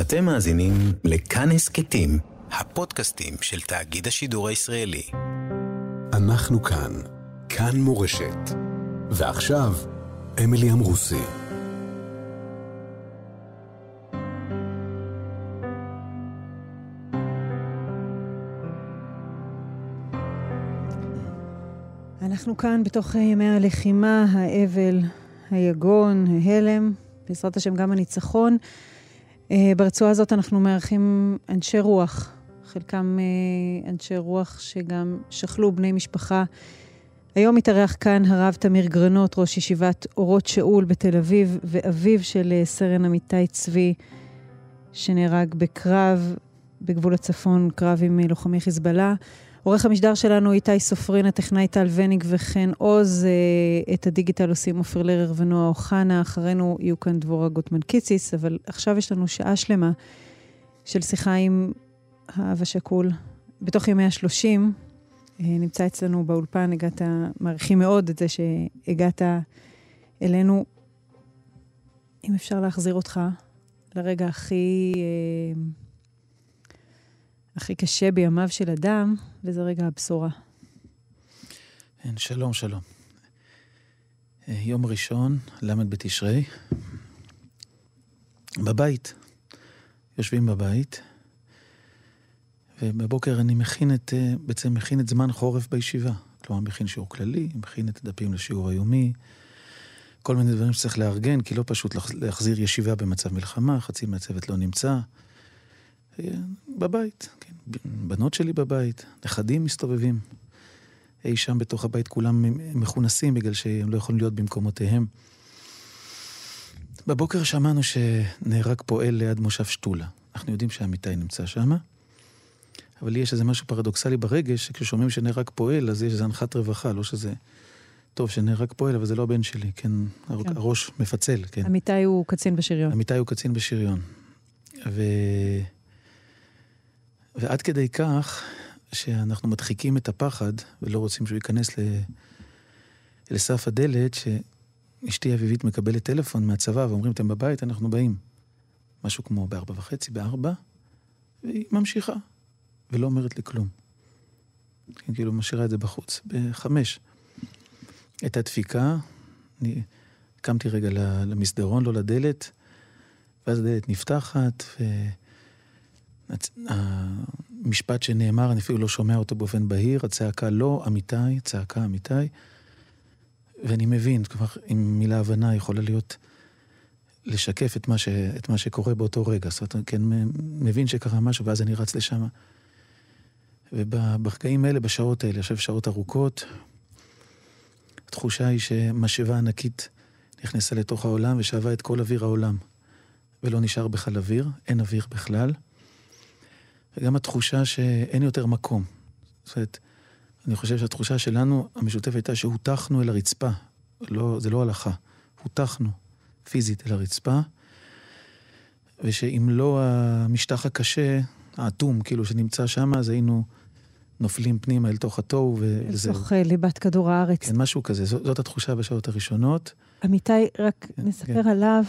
אתם מאזינים לכאן הסכתים, הפודקאסטים של תאגיד השידור הישראלי. אנחנו כאן, כאן מורשת. ועכשיו, אמילי אמרוסי. אנחנו כאן בתוך ימי הלחימה, האבל, היגון, ההלם, בעזרת השם גם הניצחון. אה, ברצועה הזאת אנחנו מארחים אנשי רוח, חלקם אה, אנשי רוח שגם שכלו בני משפחה. היום מתארח כאן הרב תמיר גרנות, ראש ישיבת אורות שאול בתל אביב, ואביו של אה, סרן אמיתי צבי, שנהרג בקרב בגבול הצפון, קרב עם לוחמי חיזבאללה. עורך המשדר שלנו איתי סופרין, הטכנאי טל וניג וכן עוז. אה, את הדיגיטל עושים עופר לרר ונועה אוחנה. אחרינו יהיו כאן דבורה גוטמן קיציס, אבל עכשיו יש לנו שעה שלמה של שיחה עם האב השכול. בתוך ימי השלושים, אה, נמצא אצלנו באולפן, הגעת, מעריכים מאוד את זה שהגעת אלינו. אם אפשר להחזיר אותך לרגע הכי... אה, הכי קשה בימיו של אדם, וזה רגע הבשורה. כן, שלום, שלום. אה, יום ראשון, ל' בתשרי, בבית. יושבים בבית, ובבוקר אני מכין את, אה, בעצם מכין את זמן חורף בישיבה. כלומר, מכין שיעור כללי, מכין את הדפים לשיעור היומי, כל מיני דברים שצריך לארגן, כי לא פשוט להחזיר ישיבה במצב מלחמה, חצי מהצוות לא נמצא. בבית, כן. בנות שלי בבית, נכדים מסתובבים. אי שם בתוך הבית כולם מכונסים בגלל שהם לא יכולים להיות במקומותיהם. בבוקר שמענו שנהרג פועל ליד מושב שתולה. אנחנו יודעים שעמיתי נמצא שם, אבל יש איזה משהו פרדוקסלי ברגש, שכששומעים שנהרג פועל, אז יש איזה הנחת רווחה, לא שזה... טוב, שנהרג פועל, אבל זה לא הבן שלי, כן? כן. הראש מפצל, כן. עמיתי הוא קצין בשריון. עמיתי הוא קצין בשריון. ו... ועד כדי כך שאנחנו מדחיקים את הפחד ולא רוצים שהוא ייכנס ל... לסף הדלת, שאשתי אביבית מקבלת טלפון מהצבא ואומרים, אתם בבית, אנחנו באים. משהו כמו בארבע וחצי, בארבע, והיא ממשיכה, ולא אומרת לי כלום. כן, כאילו משאירה את זה בחוץ. בחמש. הייתה דפיקה, אני קמתי רגע למסדרון, לא לדלת, ואז הדלת נפתחת, ו... המשפט שנאמר, אני אפילו לא שומע אותו באופן בהיר, הצעקה לא, אמיתי, צעקה אמיתי. ואני מבין, כלומר, אם מילה הבנה יכולה להיות לשקף את מה, ש, את מה שקורה באותו רגע. זאת אומרת, כן, מבין שקרה משהו, ואז אני רץ לשם. וברגעים האלה, בשעות האלה, עכשיו שעות ארוכות, התחושה היא שמשאבה ענקית נכנסה לתוך העולם ושאבה את כל אוויר העולם. ולא נשאר בכלל אוויר, אין אוויר בכלל. וגם התחושה שאין יותר מקום. זאת אומרת, אני חושב שהתחושה שלנו, המשותפת הייתה שהוטחנו אל הרצפה. לא, זה לא הלכה. הוטחנו פיזית אל הרצפה, ושאם לא המשטח הקשה, האטום, כאילו, שנמצא שם, אז היינו נופלים פנימה אל תוך התוהו, וזהו. לתוך אה, ליבת כדור הארץ. כן, משהו כזה. זאת, זאת התחושה בשעות הראשונות. אמיתי, רק כן, נספר כן. עליו,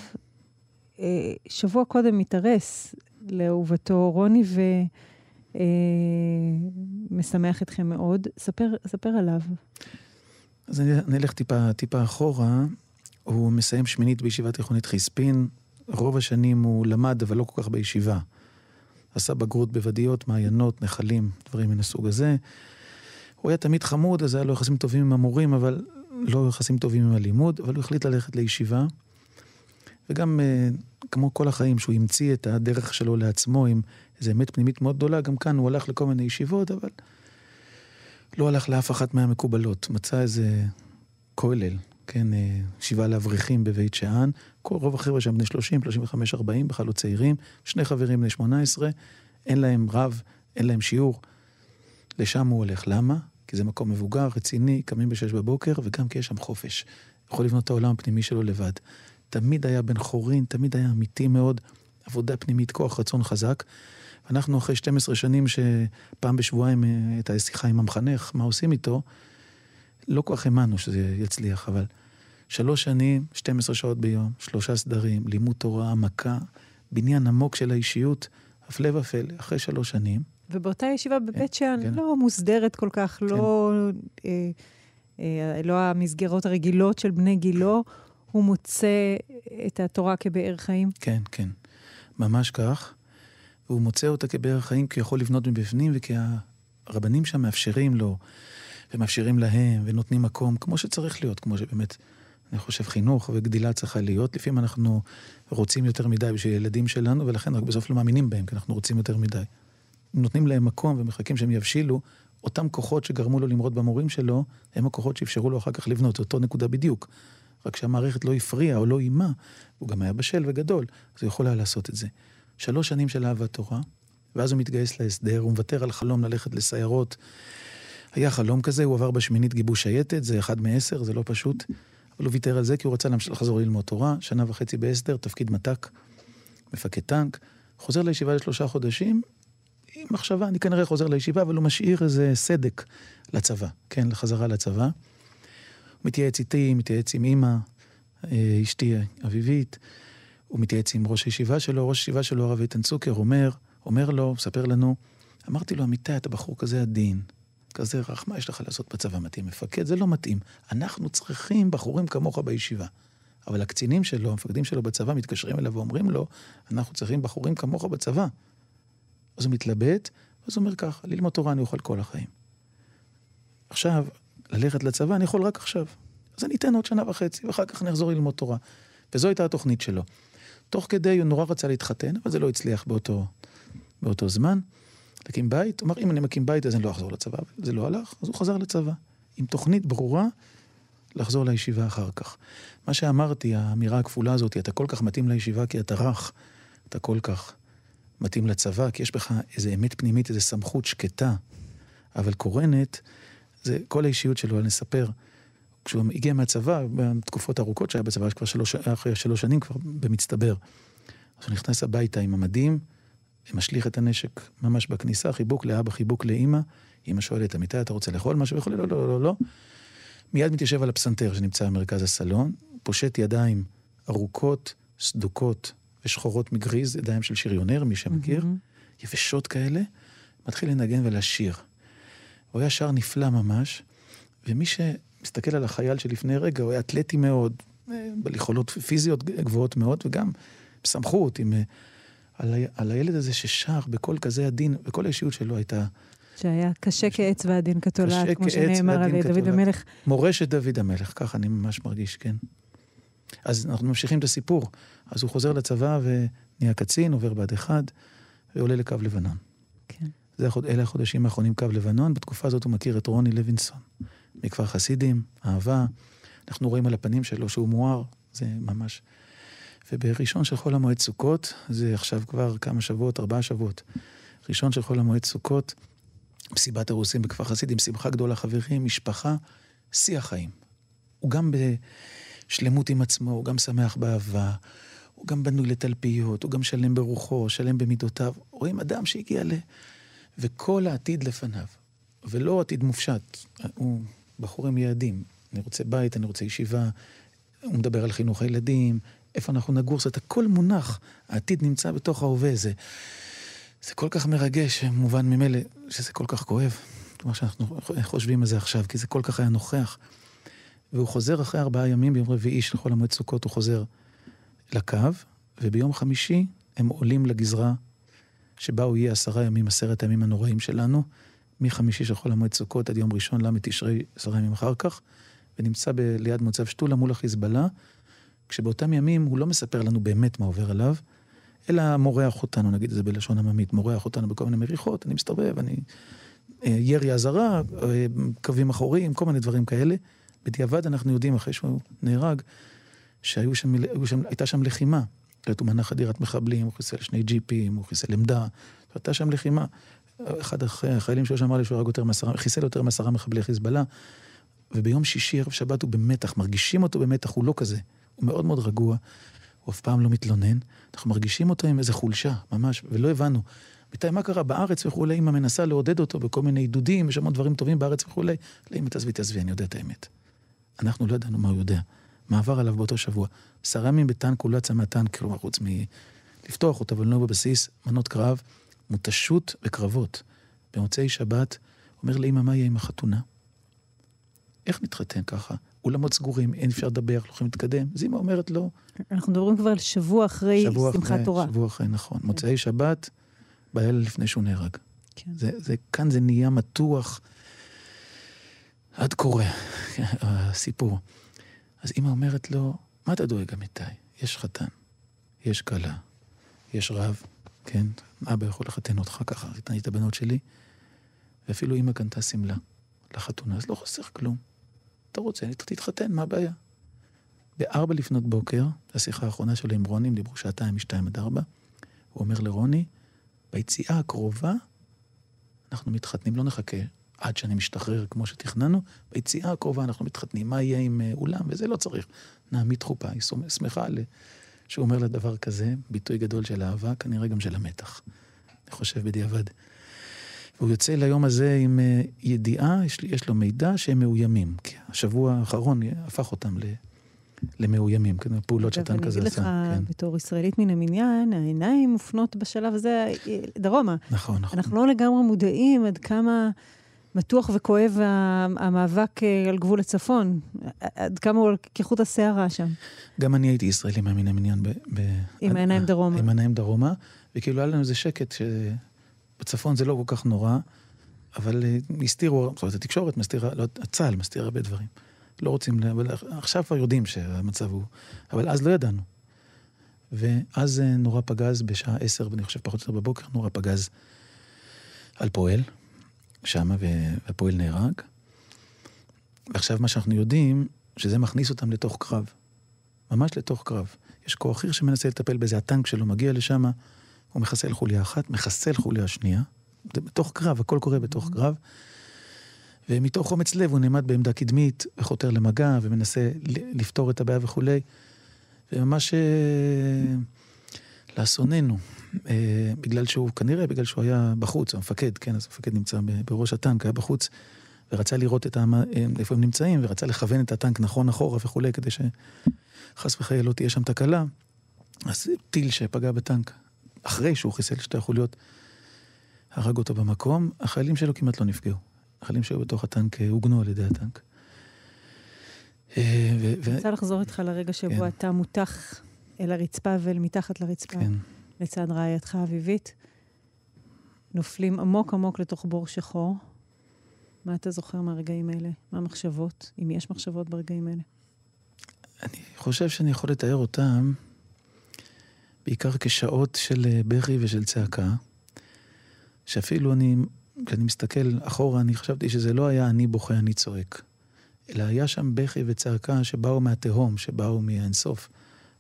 שבוע קודם התארס לאהובתו רוני, ומשמח אה, אתכם מאוד. ספר, ספר עליו. אז אני, אני אלך טיפה, טיפה אחורה. הוא מסיים שמינית בישיבה תיכונית חיספין. רוב השנים הוא למד, אבל לא כל כך בישיבה. עשה בגרות בוודיות, מעיינות, נחלים, דברים מן הסוג הזה. הוא היה תמיד חמוד, אז היה לו יחסים טובים עם המורים, אבל לא יחסים טובים עם הלימוד, אבל הוא החליט ללכת לישיבה. וגם אה, כמו כל החיים, שהוא המציא את הדרך שלו לעצמו עם איזו אמת פנימית מאוד גדולה, גם כאן הוא הלך לכל מיני ישיבות, אבל לא הלך לאף אחת מהמקובלות. מצא איזה כולל, כן, אה, ישיבה לאברכים בבית שאן. כל רוב החבר'ה שם בני 30, 35, 40, בכלל לא צעירים. שני חברים בני 18, אין להם רב, אין להם שיעור. לשם הוא הולך. למה? כי זה מקום מבוגר, רציני, קמים בשש בבוקר, וגם כי יש שם חופש. יכול לבנות את העולם הפנימי שלו לבד. תמיד היה בן חורין, תמיד היה אמיתי מאוד, עבודה פנימית, כוח רצון חזק. אנחנו אחרי 12 שנים שפעם בשבועיים אה, הייתה שיחה עם המחנך, מה עושים איתו, לא כל כך האמנו שזה יצליח, אבל שלוש שנים, 12 שעות ביום, שלושה סדרים, לימוד תורה, עמקה, בניין עמוק של האישיות, הפלא ופלא, אחרי שלוש שנים. ובאותה ישיבה בבית שאן, כן. לא מוסדרת כל כך, לא, אה, אה, לא המסגרות הרגילות של בני גילו, הוא מוצא את התורה כבאר חיים. כן, כן. ממש כך. והוא מוצא אותה כבאר חיים כי הוא יכול לבנות מבפנים וכי הרבנים שם מאפשרים לו ומאפשרים להם ונותנים מקום כמו שצריך להיות, כמו שבאמת, אני חושב, חינוך וגדילה צריכה להיות. לפעמים אנחנו רוצים יותר מדי בשביל ילדים שלנו ולכן רק בסוף לא מאמינים בהם כי אנחנו רוצים יותר מדי. נותנים להם מקום ומחכים שהם יבשילו, אותם כוחות שגרמו לו למרוד במורים שלו, הם הכוחות שאפשרו לו אחר כך לבנות, אותו נקודה בדיוק. רק שהמערכת לא הפריעה או לא אימה, הוא גם היה בשל וגדול, אז הוא יכול היה לעשות את זה. שלוש שנים של אהבת תורה, ואז הוא מתגייס להסדר, הוא מוותר על חלום ללכת לסיירות. היה חלום כזה, הוא עבר בשמינית גיבוש שייטת, זה אחד מעשר, זה לא פשוט. אבל הוא ויתר על זה כי הוא רצה להמשיך לחזור ללמוד תורה, שנה וחצי בהסדר, תפקיד מת"ק, מפקד טנק. חוזר לישיבה לשלושה חודשים, עם מחשבה, אני כנראה חוזר לישיבה, אבל הוא משאיר איזה סדק לצבא, כן, לחזרה לצבא. הוא מתייעץ איתי, מתייעץ עם אימא, אה, אשתי אביבית, הוא מתייעץ עם ראש הישיבה שלו, ראש הישיבה שלו, הרב איתן צוקר, אומר, אומר לו, מספר לנו, אמרתי לו, אמיתי, אתה בחור כזה עדין, כזה רך, מה יש לך לעשות בצבא מתאים? מפקד, זה לא מתאים. אנחנו צריכים בחורים כמוך בישיבה. אבל הקצינים שלו, המפקדים שלו בצבא, מתקשרים אליו ואומרים לו, אנחנו צריכים בחורים כמוך בצבא. אז הוא מתלבט, ואז הוא אומר ככה, ללמוד תורה אני אוכל כל החיים. עכשיו, ללכת לצבא אני יכול רק עכשיו. אז אני אתן עוד שנה וחצי, ואחר כך אני אחזור ללמוד תורה. וזו הייתה התוכנית שלו. תוך כדי הוא נורא רצה להתחתן, אבל זה לא הצליח באותו, באותו זמן. להקים בית, הוא אמר, אם אני מקים בית אז אני לא אחזור לצבא, אבל זה לא הלך, אז הוא חזר לצבא. עם תוכנית ברורה לחזור לישיבה אחר כך. מה שאמרתי, האמירה הכפולה הזאת, אתה כל כך מתאים לישיבה כי אתה רך, אתה כל כך מתאים לצבא, כי יש בך איזו אמת פנימית, איזו סמכות שקטה, אבל קורנת, זה כל האישיות שלו, אני אספר. כשהוא הגיע מהצבא, בתקופות ארוכות שהיה בצבא, כבר שלוש, אחרי שלוש שנים כבר במצטבר. אז הוא נכנס הביתה עם המדים, משליך את הנשק ממש בכניסה, חיבוק לאבא, חיבוק לאימא. אימא שואלת, אמיתי, אתה רוצה לאכול משהו? וכולי, לא, לא, לא, לא. מיד מתיישב על הפסנתר שנמצא במרכז הסלון, פושט ידיים ארוכות, סדוקות ושחורות מגריז, ידיים של שריונר, מי שמכיר, mm-hmm. יבשות כאלה, מתחיל לנגן ולשיר. הוא היה שר נפלא ממש, ומי שמסתכל על החייל שלפני רגע, הוא היה אתלטי מאוד, בעל יכולות פיזיות גבוהות מאוד, וגם בסמכות, עם... על, ה... על הילד הזה ששר בקול כזה עדין, וכל האישיות שלו הייתה... שהיה קשה כעץ ועדין כתולעת, כמו שנאמר על דוד המלך. מורשת דוד המלך, ככה אני ממש מרגיש, כן. אז אנחנו ממשיכים את הסיפור. אז הוא חוזר לצבא ונהיה קצין, עובר בה"ד 1, ועולה לקו לבנון. כן. זה, אלה החודשים האחרונים קו לבנון, בתקופה הזאת הוא מכיר את רוני לוינסון, מכפר חסידים, אהבה. אנחנו רואים על הפנים שלו שהוא מואר, זה ממש... ובראשון של חול המועד סוכות, זה עכשיו כבר כמה שבועות, ארבעה שבועות. ראשון של חול המועד סוכות, מסיבת אירוסין בכפר חסידים, שמחה גדולה, חברים, משפחה, שיא החיים. הוא גם בשלמות עם עצמו, הוא גם שמח באהבה, הוא גם בנוי לתלפיות, הוא גם שלם ברוחו, שלם במידותיו. רואים אדם שהגיע ל... וכל העתיד לפניו, ולא עתיד מופשט, הוא בחור עם יעדים. אני רוצה בית, אני רוצה ישיבה, הוא מדבר על חינוך הילדים, איפה אנחנו נגור, זאת הכל מונח, העתיד נמצא בתוך ההווה, זה, זה כל כך מרגש, מובן ממילא, שזה כל כך כואב, כמו שאנחנו חושבים על זה עכשיו, כי זה כל כך היה נוכח. והוא חוזר אחרי ארבעה ימים, ביום רביעי של חול המועד סוכות, הוא חוזר לקו, וביום חמישי הם עולים לגזרה שבה הוא יהיה עשרה ימים, עשרת הימים הנוראים שלנו, מחמישי של חול המועד סוכות עד יום ראשון, ל' תשרי, עשרה ימים אחר כך, ונמצא ב- ליד מוצב שתולה מול החיזבאללה, כשבאותם ימים הוא לא מספר לנו באמת מה עובר עליו, אלא מורח אותנו, נגיד את זה בלשון עממית, מורח אותנו בכל מיני מריחות, אני מסתובב, אני... ירי אזהרה, קווים אחוריים, כל מיני דברים כאלה. בדיעבד אנחנו יודעים, אחרי שהוא נהרג, שהייתה שם, שם לחימה. זאת הוא מנה חדירת מחבלים, הוא חיסל שני ג'יפים, הוא חיסל עמדה, הייתה שם לחימה. אחד החיילים שלו אמר לי שהוא הרג יותר מעשרה, חיסל יותר מעשרה מחבלי חיזבאללה, וביום שישי, ערב שבת, הוא במתח, מרגישים אותו במתח, הוא לא כזה. הוא מאוד מאוד רגוע, הוא אף פעם לא מתלונן, אנחנו מרגישים אותו עם איזה חולשה, ממש, ולא הבנו. מתי, מה קרה בארץ וכולי, אמא מנסה לעודד אותו בכל מיני עידודים, יש המון דברים טובים בארץ וכולי. לא, אמא תעזבי, תעזבי, אני יודע את האמת. אנחנו לא ידענו מה הוא יודע. מה עבר עליו באותו שבוע. עשרה ימים בטנק, הוא לא יצא מהטנק, כלומר, חוץ לפתוח אותה, אבל לא בבסיס, מנות קרב, מותשות וקרבות. במוצאי שבת, אומר לאמא, מה יהיה עם החתונה? איך נתחתן ככה? אולמות סגורים, אין אפשר לדבר, לא יכולים להתקדם. אז אמא אומרת לו... אנחנו מדברים כבר על שבוע אחרי שבוע שמחת אחרי, תורה. שבוע אחרי, נכון. כן. מוצאי שבת, בלילה לפני שהוא נהרג. כן. זה, זה, כאן זה נהיה מתוח עד קורא, הסיפור. אז אמא אומרת לו, מה אתה דואג, אמיתי? יש חתן, יש כלה, יש רב, כן? אבא יכול לחתן אותך ככה, תתן את הבנות שלי, ואפילו אמא קנתה שמלה לחתונה, אז לא חסר כלום. אתה רוצה, תתחתן, מה הבעיה? בארבע לפנות בוקר, השיחה האחרונה שלו עם רוני, הם דיברו שעתיים משתיים עד ארבע, הוא אומר לרוני, ביציאה הקרובה אנחנו מתחתנים, לא נחכה עד שאני משתחרר כמו שתכננו, ביציאה הקרובה אנחנו מתחתנים, מה יהיה עם אה, אולם, וזה לא צריך. נעמיד חופה, היא שמחה על- שהוא אומר לה דבר כזה, ביטוי גדול של אהבה, כנראה גם של המתח. אני חושב בדיעבד. והוא יוצא ליום הזה עם אה, ידיעה, יש, יש לו מידע שהם מאוימים. כי השבוע האחרון הפך אותם ל, למאוימים, כן, פעולות שאתה כזה ואני עשה. אגיד לך, כן. בתור ישראלית מן המניין, העיניים מופנות בשלב הזה אה, דרומה. נכון, נכון. אנחנו לא לגמרי מודעים עד כמה מתוח וכואב המאבק אה, על גבול הצפון, עד כמה הוא על כחוט השערה שם. גם אני הייתי ישראלי מהמין המניין. ב, ב, עם העיניים דרומה. עם העיניים דרומה, וכאילו היה לנו איזה שקט שבצפון זה לא כל כך נורא, אבל אה, הסתירו, זאת אומרת, התקשורת מסתירה, לא, צה"ל מסתיר הרבה דברים. לא רוצים, אבל עכשיו כבר יודעים שהמצב הוא, אבל אז לא ידענו. ואז אה, נורא פגז בשעה עשר, ואני חושב פחות או יותר בבוקר, נורא פגז על פועל, שמה, והפועל נהרג. ועכשיו מה שאנחנו יודעים, שזה מכניס אותם לתוך קרב. ממש לתוך קרב. יש כוח חי"ר שמנסה לטפל בזה, הטנק שלו מגיע לשם, הוא מחסל חוליה אחת, מחסל חוליה שנייה. זה בתוך קרב, הכל קורה בתוך קרב. ומתוך אומץ לב הוא נעמד בעמדה קדמית, וחותר למגע, ומנסה לפתור את הבעיה וכולי. וממש אה, לאסוננו, אה, בגלל שהוא, כנראה בגלל שהוא היה בחוץ, המפקד, כן, אז המפקד נמצא בראש הטנק, היה בחוץ, ורצה לראות את המ... איפה הם נמצאים, ורצה לכוון את הטנק נכון אחורה וכולי, כדי שחס וחלילה לא תהיה שם תקלה. אז טיל שפגע בטנק, אחרי שהוא חיסל שתי החוליות, הרג אותו במקום, החיילים שלו כמעט לא נפגעו. החיילים שהיו בתוך הטנק אה, הוגנו על ידי הטנק. אה, אני רוצה לחזור איתך לרגע שבו כן. אתה מותח אל הרצפה ואל מתחת לרצפה, כן. לצד רעייתך אביבית. נופלים עמוק עמוק לתוך בור שחור. מה אתה זוכר מהרגעים האלה? מה המחשבות, אם יש מחשבות ברגעים האלה? אני חושב שאני יכול לתאר אותם בעיקר כשעות של אה, בכי ושל צעקה, שאפילו אני, כשאני מסתכל אחורה, אני חשבתי שזה לא היה אני בוכה, אני צועק, אלא היה שם בכי וצעקה שבאו מהתהום, שבאו מהאינסוף,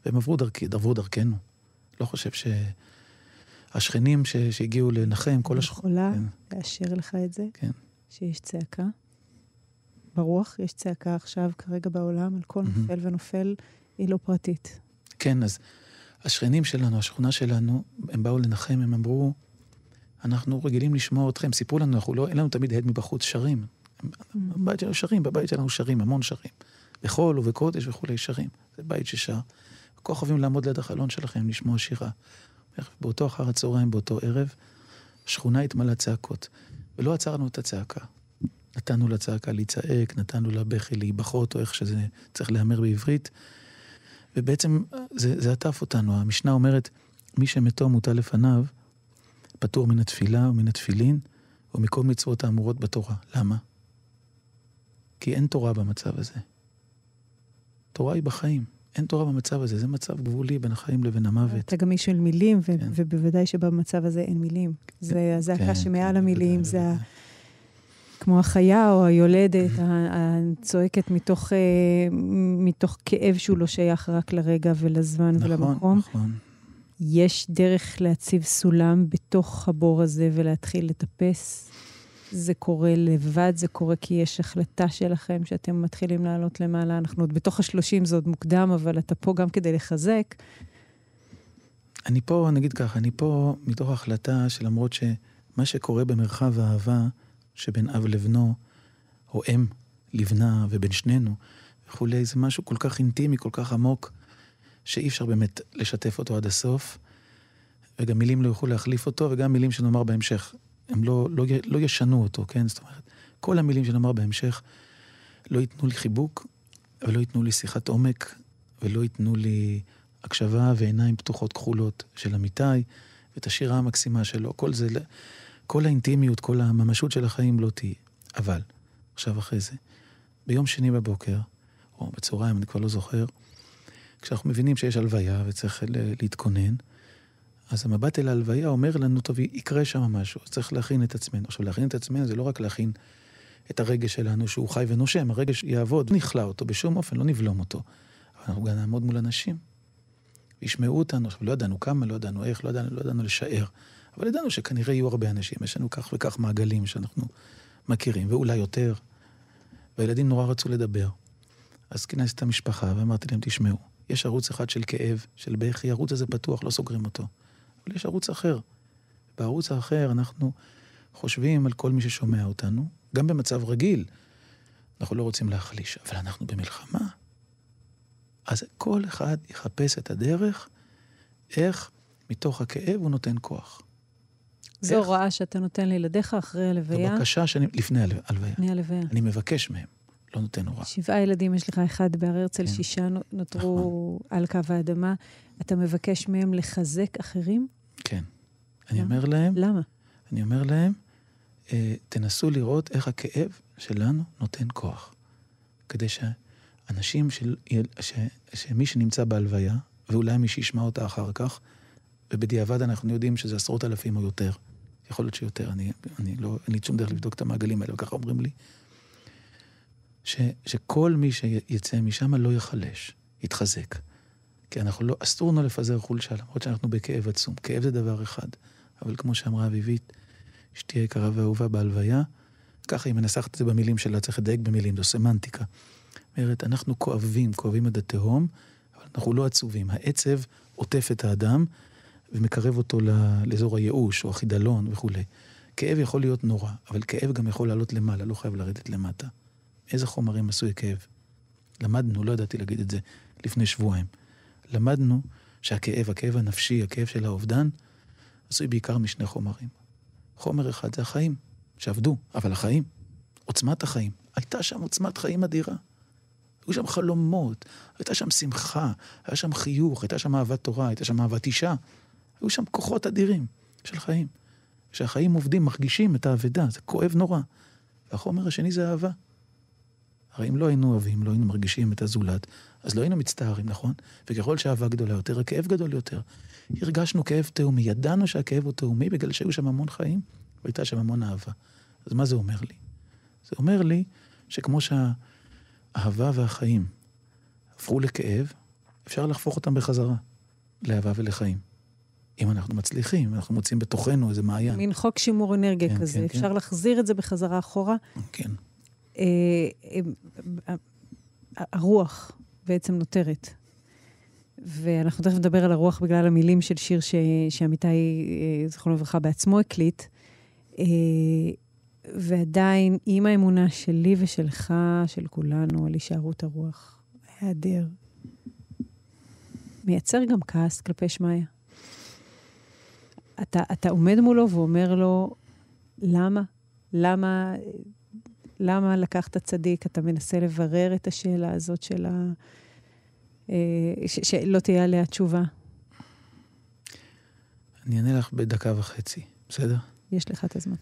והם עברו דרכי, עברו דרכנו. לא חושב שהשכנים ש... שהגיעו לנחם, כל אני השכנים... יכולה כן. לאשר לך את זה, כן. שיש צעקה. ברוח יש צעקה עכשיו, כרגע בעולם, על כל מהמם. נופל ונופל, היא לא פרטית. כן, אז השכנים שלנו, השכונה שלנו, הם באו לנחם, הם אמרו, אנחנו רגילים לשמוע אתכם, סיפרו לנו, אנחנו לא, אין לנו תמיד הד מבחוץ, שרים. הם- בבית שלנו שרים, בבית שלנו שרים, המון שרים. בחול ובקודש וכולי שרים. זה בית ששר. כל אוהבים לעמוד ליד החלון שלכם, לשמוע שירה. באותו אחר הצהריים, באותו ערב, השכונה התמלאה צעקות. ולא עצרנו את הצעקה. נתנו לצעקה להצעק, נתנו לה בכי להיבחות, או איך שזה צריך להיאמר בעברית. ובעצם זה, זה עטף אותנו. המשנה אומרת, מי שמתו מוטל לפניו, פטור מן התפילה ומן התפילין ומכל מצוות האמורות בתורה. למה? כי אין תורה במצב הזה. תורה היא בחיים. אין תורה במצב הזה, זה מצב גבולי בין החיים לבין המוות. אתה גם איש של מילים, ו- כן. ובוודאי שבמצב הזה אין מילים. זה הזעקה כן, שמעל כן, המילים, בוודאי, זה בוודאי. כמו החיה או היולדת, הצועקת מתוך, אה, מתוך כאב שהוא לא שייך רק לרגע ולזמן נכון, ולמקום. נכון. יש דרך להציב סולם בתוך הבור הזה ולהתחיל לטפס. זה קורה לבד, זה קורה כי יש החלטה שלכם שאתם מתחילים לעלות למעלה. אנחנו עוד בתוך השלושים, זה עוד מוקדם, אבל אתה פה גם כדי לחזק. אני פה, נגיד ככה, אני פה מתוך החלטה שלמרות שמה שקורה במרחב האהבה שבין אב לבנו, או אם לבנה ובין שנינו וכולי, זה משהו כל כך אינטימי, כל כך עמוק, שאי אפשר באמת לשתף אותו עד הסוף. וגם מילים לא יוכלו להחליף אותו, וגם מילים שנאמר בהמשך, הם לא, לא, לא ישנו אותו, כן? זאת אומרת, כל המילים שנאמר בהמשך לא ייתנו לי חיבוק, ולא ייתנו לי שיחת עומק, ולא ייתנו לי הקשבה ועיניים פתוחות כחולות של אמיתי, ואת השירה המקסימה שלו. כל זה, כל האינטימיות, כל הממשות של החיים לא תהיה. אבל, עכשיו אחרי זה, ביום שני בבוקר, או בצהריים, אני כבר לא זוכר, כשאנחנו מבינים שיש הלוויה וצריך להתכונן, אז המבט אל ההלוויה אומר לנו, טוב, יקרה שם משהו, אז צריך להכין את עצמנו. עכשיו, להכין את עצמנו זה לא רק להכין את הרגש שלנו שהוא חי ונושם, הרגש יעבוד, לא נכלא אותו בשום אופן, לא נבלום אותו. אבל אנחנו גם נעמוד מול אנשים, וישמעו אותנו, עכשיו, לא ידענו כמה, לא ידענו איך, לא ידענו, לא ידענו לשער, אבל ידענו שכנראה יהיו הרבה אנשים, יש לנו כך וכך מעגלים שאנחנו מכירים, ואולי יותר. והילדים נורא רצו לדבר. אז כינסתי את המשפחה ואמרתי להם, תשמעו, יש ערוץ אחד של כאב, של בכי, הערוץ הזה פתוח, לא סוגרים אותו. אבל יש ערוץ אחר. בערוץ האחר אנחנו חושבים על כל מי ששומע אותנו, גם במצב רגיל. אנחנו לא רוצים להחליש, אבל אנחנו במלחמה. אז כל אחד יחפש את הדרך איך מתוך הכאב הוא נותן כוח. זו הוראה שאתה נותן לילדיך אחרי הלוויה? זו בקשה שאני, לפני הלוויה. לפני הלוויה. אני מבקש מהם, לא נותן הוראה. שבעה ילדים יש לך, אחד בהר הרצל, כן. שישה נותרו נכון. על קו האדמה. אתה מבקש מהם לחזק אחרים? כן. אני אומר להם... למה? אני אומר להם, אה, תנסו לראות איך הכאב שלנו נותן כוח. כדי שאנשים, של, ש, שמי שנמצא בהלוויה, ואולי מי שישמע אותה אחר כך, ובדיעבד אנחנו יודעים שזה עשרות אלפים או יותר. יכול להיות שיותר, אני, אני לא, אין לי שום דרך לבדוק את המעגלים האלה, וככה אומרים לי. ש, שכל מי שיצא משם לא ייחלש, יתחזק. כי אנחנו לא, אסור לנו לפזר חולשה, למרות שאנחנו בכאב עצום. כאב זה דבר אחד, אבל כמו שאמרה אביבית, אשתי היקרה ואהובה בהלוויה, ככה היא מנסחת את זה במילים שלה, צריך לדייק במילים, זו סמנטיקה. אומרת, אנחנו כואבים, כואבים עד התהום, אבל אנחנו לא עצובים. העצב עוטף את האדם ומקרב אותו לאזור הייאוש או החידלון וכולי. כאב יכול להיות נורא, אבל כאב גם יכול לעלות למעלה, לא חייב לרדת למטה. איזה חומרים עשוי כאב? למדנו, לא ידעתי להגיד את זה לפני שבועיים. למדנו שהכאב, הכאב הנפשי, הכאב של האובדן, עשוי בעיקר משני חומרים. חומר אחד זה החיים, שעבדו, אבל החיים, עוצמת החיים. הייתה שם עוצמת חיים אדירה. היו שם חלומות, הייתה שם שמחה, היה שם חיוך, הייתה שם אהבת תורה, הייתה שם אהבת אישה. היו שם כוחות אדירים של חיים. כשהחיים עובדים, מרגישים את האבדה, זה כואב נורא. והחומר השני זה אהבה. הרי אם לא היינו אוהבים, לא היינו מרגישים את הזולת, אז לא היינו מצטערים, נכון? וככל שהאהבה גדולה יותר, הכאב גדול יותר. הרגשנו כאב תאומי, ידענו שהכאב הוא תאומי בגלל שהיו שם המון חיים, והייתה שם המון אהבה. אז מה זה אומר לי? זה אומר לי שכמו שהאהבה והחיים הפכו לכאב, אפשר להפוך אותם בחזרה לאהבה ולחיים. אם אנחנו מצליחים, אנחנו מוצאים בתוכנו איזה מעיין. מין חוק שימור אנרגיה כן, כזה, כן, אפשר כן. להחזיר את זה בחזרה אחורה. כן. אה, אה, הרוח בעצם נותרת. ואנחנו תכף נדבר על הרוח בגלל המילים של שיר. שעמיתי, אה, זכרונו לברכה, בעצמו הקליט. ועדיין, עם האמונה שלי ושלך, של כולנו, על הישארות הרוח, היעדר, מייצר גם כעס כלפי שמיא. אתה, אתה עומד מולו ואומר לו, למה? למה, למה לקחת צדיק? אתה מנסה לברר את השאלה הזאת של ה... אה, ש, שלא תהיה עליה תשובה. אני אענה לך בדקה וחצי, בסדר? יש לך את הזמן.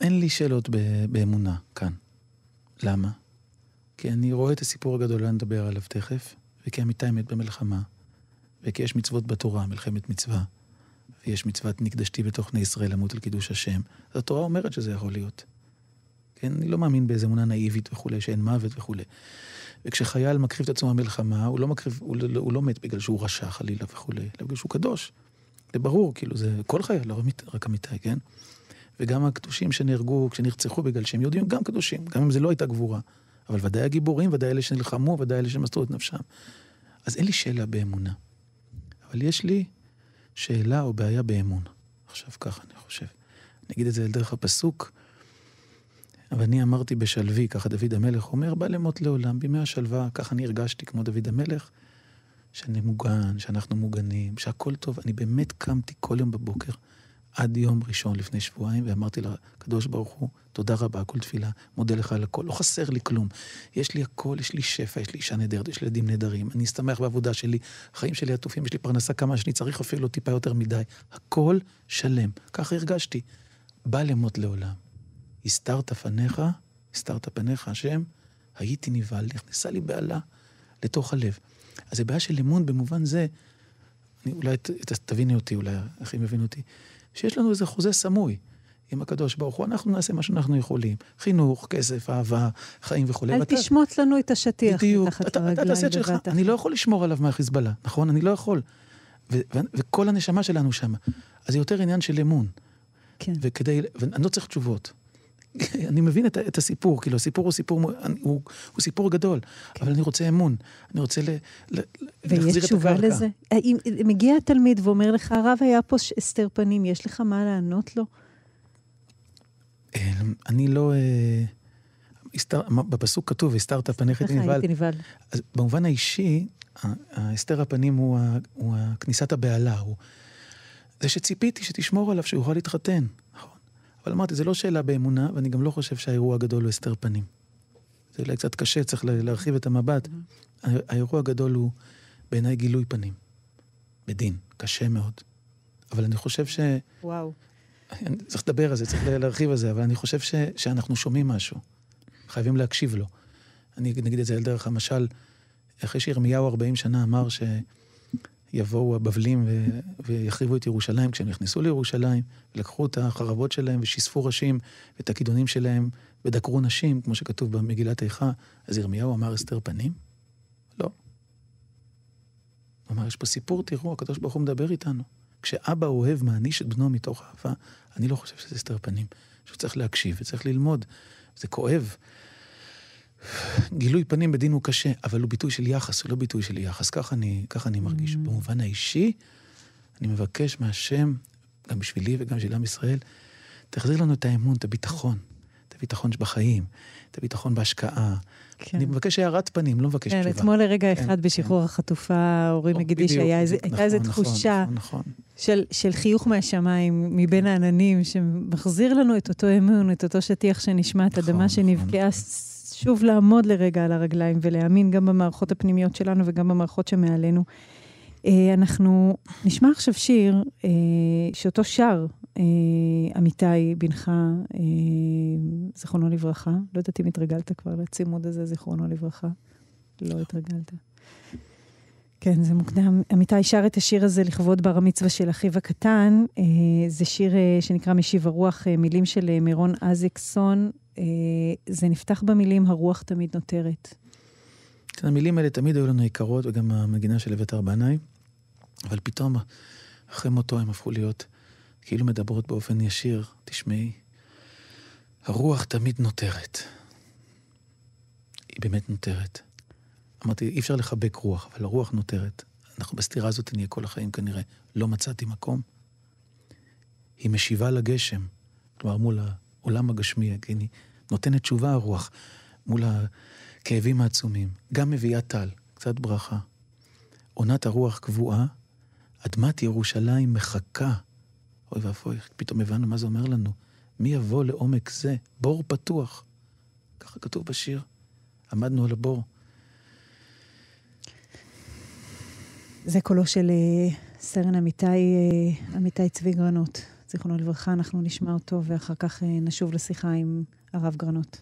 אין לי שאלות באמונה כאן. למה? כי אני רואה את הסיפור הגדול, אני אדבר עליו תכף, וכי אמיתי מת במלחמה, וכי יש מצוות בתורה, מלחמת מצווה, ויש מצוות נקדשתי בתוך בני ישראל למות על קידוש השם. אז התורה אומרת שזה יכול להיות. כן, אני לא מאמין באיזה אמונה נאיבית וכולי, שאין מוות וכולי. וכשחייל מקריב את עצמו במלחמה, הוא לא מקריב, הוא, לא, הוא לא מת בגלל שהוא רשע חלילה וכולי, אלא בגלל שהוא קדוש. זה ברור, כאילו, זה כל חייל, לא רק אמיתי, כן? וגם הקדושים שנהרגו, כשנרצחו בגלל שהם יהודים, גם קדושים, גם אם זה לא הייתה גבורה. אבל ודאי הגיבורים, ודאי אלה שנלחמו, ודאי אלה שמסרו את נפשם. אז אין לי שאלה באמונה. אבל יש לי שאלה או בעיה באמון. עכשיו ככה אני חושב. אני אגיד את זה דרך הפסוק, אבל אני אמרתי בשלוי, ככה דוד המלך אומר, בא למות לעולם, בימי השלווה, ככה אני הרגשתי כמו דוד המלך, שאני מוגן, שאנחנו מוגנים, שהכל טוב. אני באמת קמתי כל יום בבוקר, עד יום ראשון לפני שבועיים, ואמרתי לקדוש ברוך הוא, תודה רבה, כל תפילה, מודה לך על הכל. לא חסר לי כלום. יש לי הכל, יש לי שפע, יש לי אישה נהדרת, יש לי ילדים נהדרים, אני אסתמך בעבודה שלי, החיים שלי עטופים, יש לי פרנסה כמה שאני צריך אפילו טיפה יותר מדי. הכל שלם. ככה הרגשתי. בא למות לעולם. הסתרת פניך, הסתרת פניך, השם, הייתי נבהל, נכנסה לי בהלה לתוך הלב. אז זה בעיה של אמון במובן זה, אני, אולי ת, ת, תביני אותי, אולי אחים יבינו אותי, שיש לנו איזה חוזה סמוי עם הקדוש ברוך הוא, אנחנו נעשה מה שאנחנו יכולים. חינוך, כסף, אהבה, חיים וכולי. אל ואתה... תשמוט לנו את השטיח מתחת לרגליים בבת אני לא יכול לשמור עליו מהחיזבאללה, נכון? אני לא יכול. ו- ו- וכל הנשמה שלנו שם. אז זה יותר עניין של אמון. כן. וכדי, ואני לא צריך תשובות. אני מבין את, את הסיפור, כאילו הסיפור הוא סיפור, הוא, הוא, הוא סיפור גדול, כן. אבל אני רוצה אמון, אני רוצה ל, ל. ויש תשובה לזה? אם מגיע התלמיד ואומר לך, הרב היה פה הסתר פנים, יש לך מה לענות לו? אמ, אני לא... אה, בפסוק כתוב, הסתרת פניך את נבהל. אז במובן האישי, הסתר הפנים הוא, הוא כניסת הבהלה, הוא זה שציפיתי שתשמור עליו, שהוא יוכל להתחתן. אבל אמרתי, זה לא שאלה באמונה, ואני גם לא חושב שהאירוע הגדול הוא הסתר פנים. זה אולי קצת קשה, צריך להרחיב את המבט. Mm-hmm. האירוע הגדול הוא בעיניי גילוי פנים. בדין, קשה מאוד. אבל אני חושב ש... וואו. אני צריך לדבר על זה, צריך להרחיב על זה, אבל אני חושב ש... שאנחנו שומעים משהו. חייבים להקשיב לו. אני נגיד את זה על דרך המשל, אחרי שירמיהו 40 שנה אמר ש... יבואו הבבלים ו... ויחריבו את ירושלים. כשהם נכנסו לירושלים, לקחו את החרבות שלהם ושיספו ראשים ואת הכידונים שלהם ודקרו נשים, כמו שכתוב במגילת איכה, אז ירמיהו אמר אסתר פנים? לא. הוא אמר, יש פה סיפור, תראו, הקדוש ברוך הוא מדבר איתנו. כשאבא אוהב מעניש את בנו מתוך אהבה, אני לא חושב שזה אסתר פנים. שהוא צריך להקשיב וצריך ללמוד. זה כואב. גילוי פנים בדין הוא קשה, אבל הוא ביטוי של יחס, הוא לא ביטוי של יחס. ככה אני, ככה אני מרגיש. Mm. במובן האישי, אני מבקש מהשם, גם בשבילי וגם בשביל עם ישראל, תחזיר לנו את האמון, את הביטחון. את הביטחון שבחיים, את הביטחון בהשקעה. כן. אני מבקש הערת פנים, לא מבקש כן, תשובה. אתמול לרגע כן, אחד בשחרור כן. החטופה, אורי מגידי, שהייתה נכון, איזה נכון, תחושה נכון, נכון. של, של חיוך מהשמיים, מבין העננים, שמחזיר לנו את אותו אמון, את אותו שטיח שנשמע, את נכון, אדמה נכון. שנבקעה שוב לעמוד לרגע על הרגליים ולהאמין גם במערכות הפנימיות שלנו וגם במערכות שמעלינו. אה, אנחנו נשמע עכשיו שיר אה, שאותו שר אה, אמיתי בנך, זיכרונו לברכה. לא יודעת אם התרגלת כבר לצימוד הזה, זיכרונו לברכה. לא התרגלת. כן, זה מוקדם. עמיתי שר את השיר הזה לכבוד בר המצווה של אחיו הקטן. זה שיר שנקרא משיב הרוח, מילים של מירון אזיקסון. אה, זה נפתח במילים, הרוח תמיד נותרת. המילים האלה תמיד היו לנו יקרות, וגם המגינה של אביתר בנאי, אבל פתאום, אחרי מותו הם הפכו להיות כאילו מדברות באופן ישיר. תשמעי, הרוח תמיד נותרת. היא באמת נותרת. אמרתי, אי אפשר לחבק רוח, אבל הרוח נותרת. אנחנו בסתירה הזאת נהיה כל החיים כנראה. לא מצאתי מקום. היא משיבה לגשם, כלומר מול העולם הגשמי, כן, נותנת תשובה הרוח מול הכאבים העצומים. גם מביאה טל, קצת ברכה. עונת הרוח קבועה, אדמת ירושלים מחכה. אוי ואבוי, פתאום הבנו מה זה אומר לנו. מי יבוא לעומק זה? בור פתוח. ככה כתוב בשיר. עמדנו על הבור. זה קולו של uh, סרן אמיתי, אמיתי צבי גרנות. זיכרונו לברכה, אנחנו נשמע אותו ואחר כך uh, נשוב לשיחה עם הרב גרנות.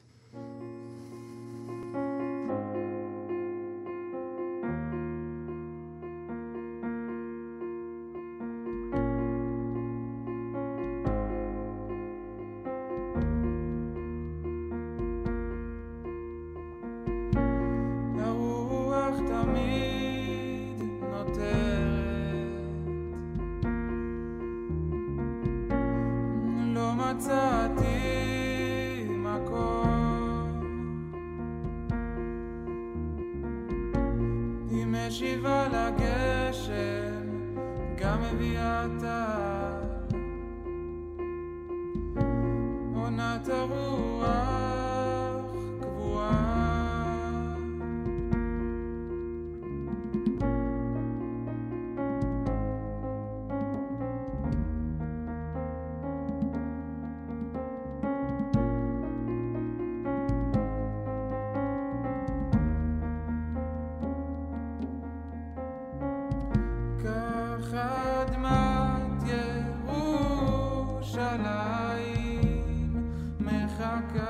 בנעליים מחכה.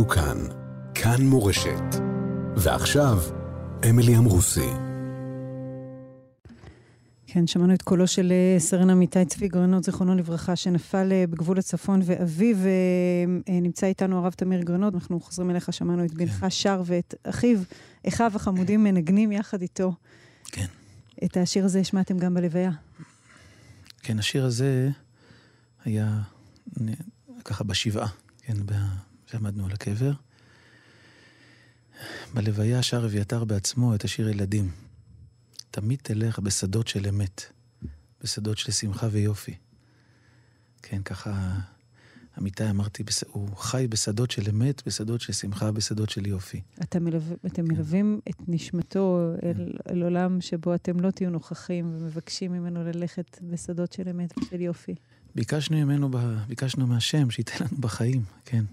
אנחנו כאן. כאן מורשת. ועכשיו, אמילי אמרוסי. כן, שמענו את קולו של אה, סרן עמיתי צבי גרנות, זיכרונו לברכה, שנפל אה, בגבול הצפון, ואביו אה, נמצא איתנו הרב תמיר גרנות. אנחנו חוזרים אליך, שמענו את בנך שר ואת אחיו, אחיו החמודים מנגנים יחד איתו. כן. את השיר הזה השמעתם גם בלוויה. כן, השיר הזה היה ככה בשבעה, כן, ב- שעמדנו על הקבר. בלוויה שר אביתר בעצמו את השיר ילדים. תמיד תלך בשדות של אמת, בשדות של שמחה ויופי. כן, ככה, אמיתי אמרתי, הוא חי בשדות של אמת, בשדות של שמחה, בשדות של יופי. אתם, מלו... אתם מלווים את נשמתו אל, אל עולם שבו אתם לא תהיו נוכחים ומבקשים ממנו ללכת בשדות של אמת ושל יופי. ביקשנו ממנו, ב- ביקשנו מהשם שייתן לנו בחיים, כן.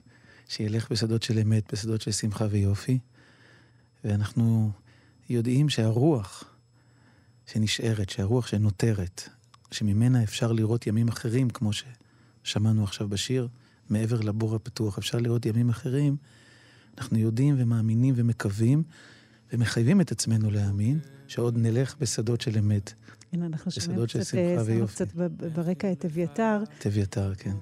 שילך בשדות של אמת, בשדות של שמחה ויופי. ואנחנו יודעים שהרוח שנשארת, שהרוח שנותרת, שממנה אפשר לראות ימים אחרים, כמו ששמענו עכשיו בשיר, מעבר לבור הפתוח, אפשר לראות ימים אחרים, אנחנו יודעים ומאמינים ומקווים ומחייבים את עצמנו להאמין שעוד נלך בשדות של אמת. הנה, אנחנו שומעים קצת, שמחה אה. קצת ברקע את אביתר. את אביתר, כן.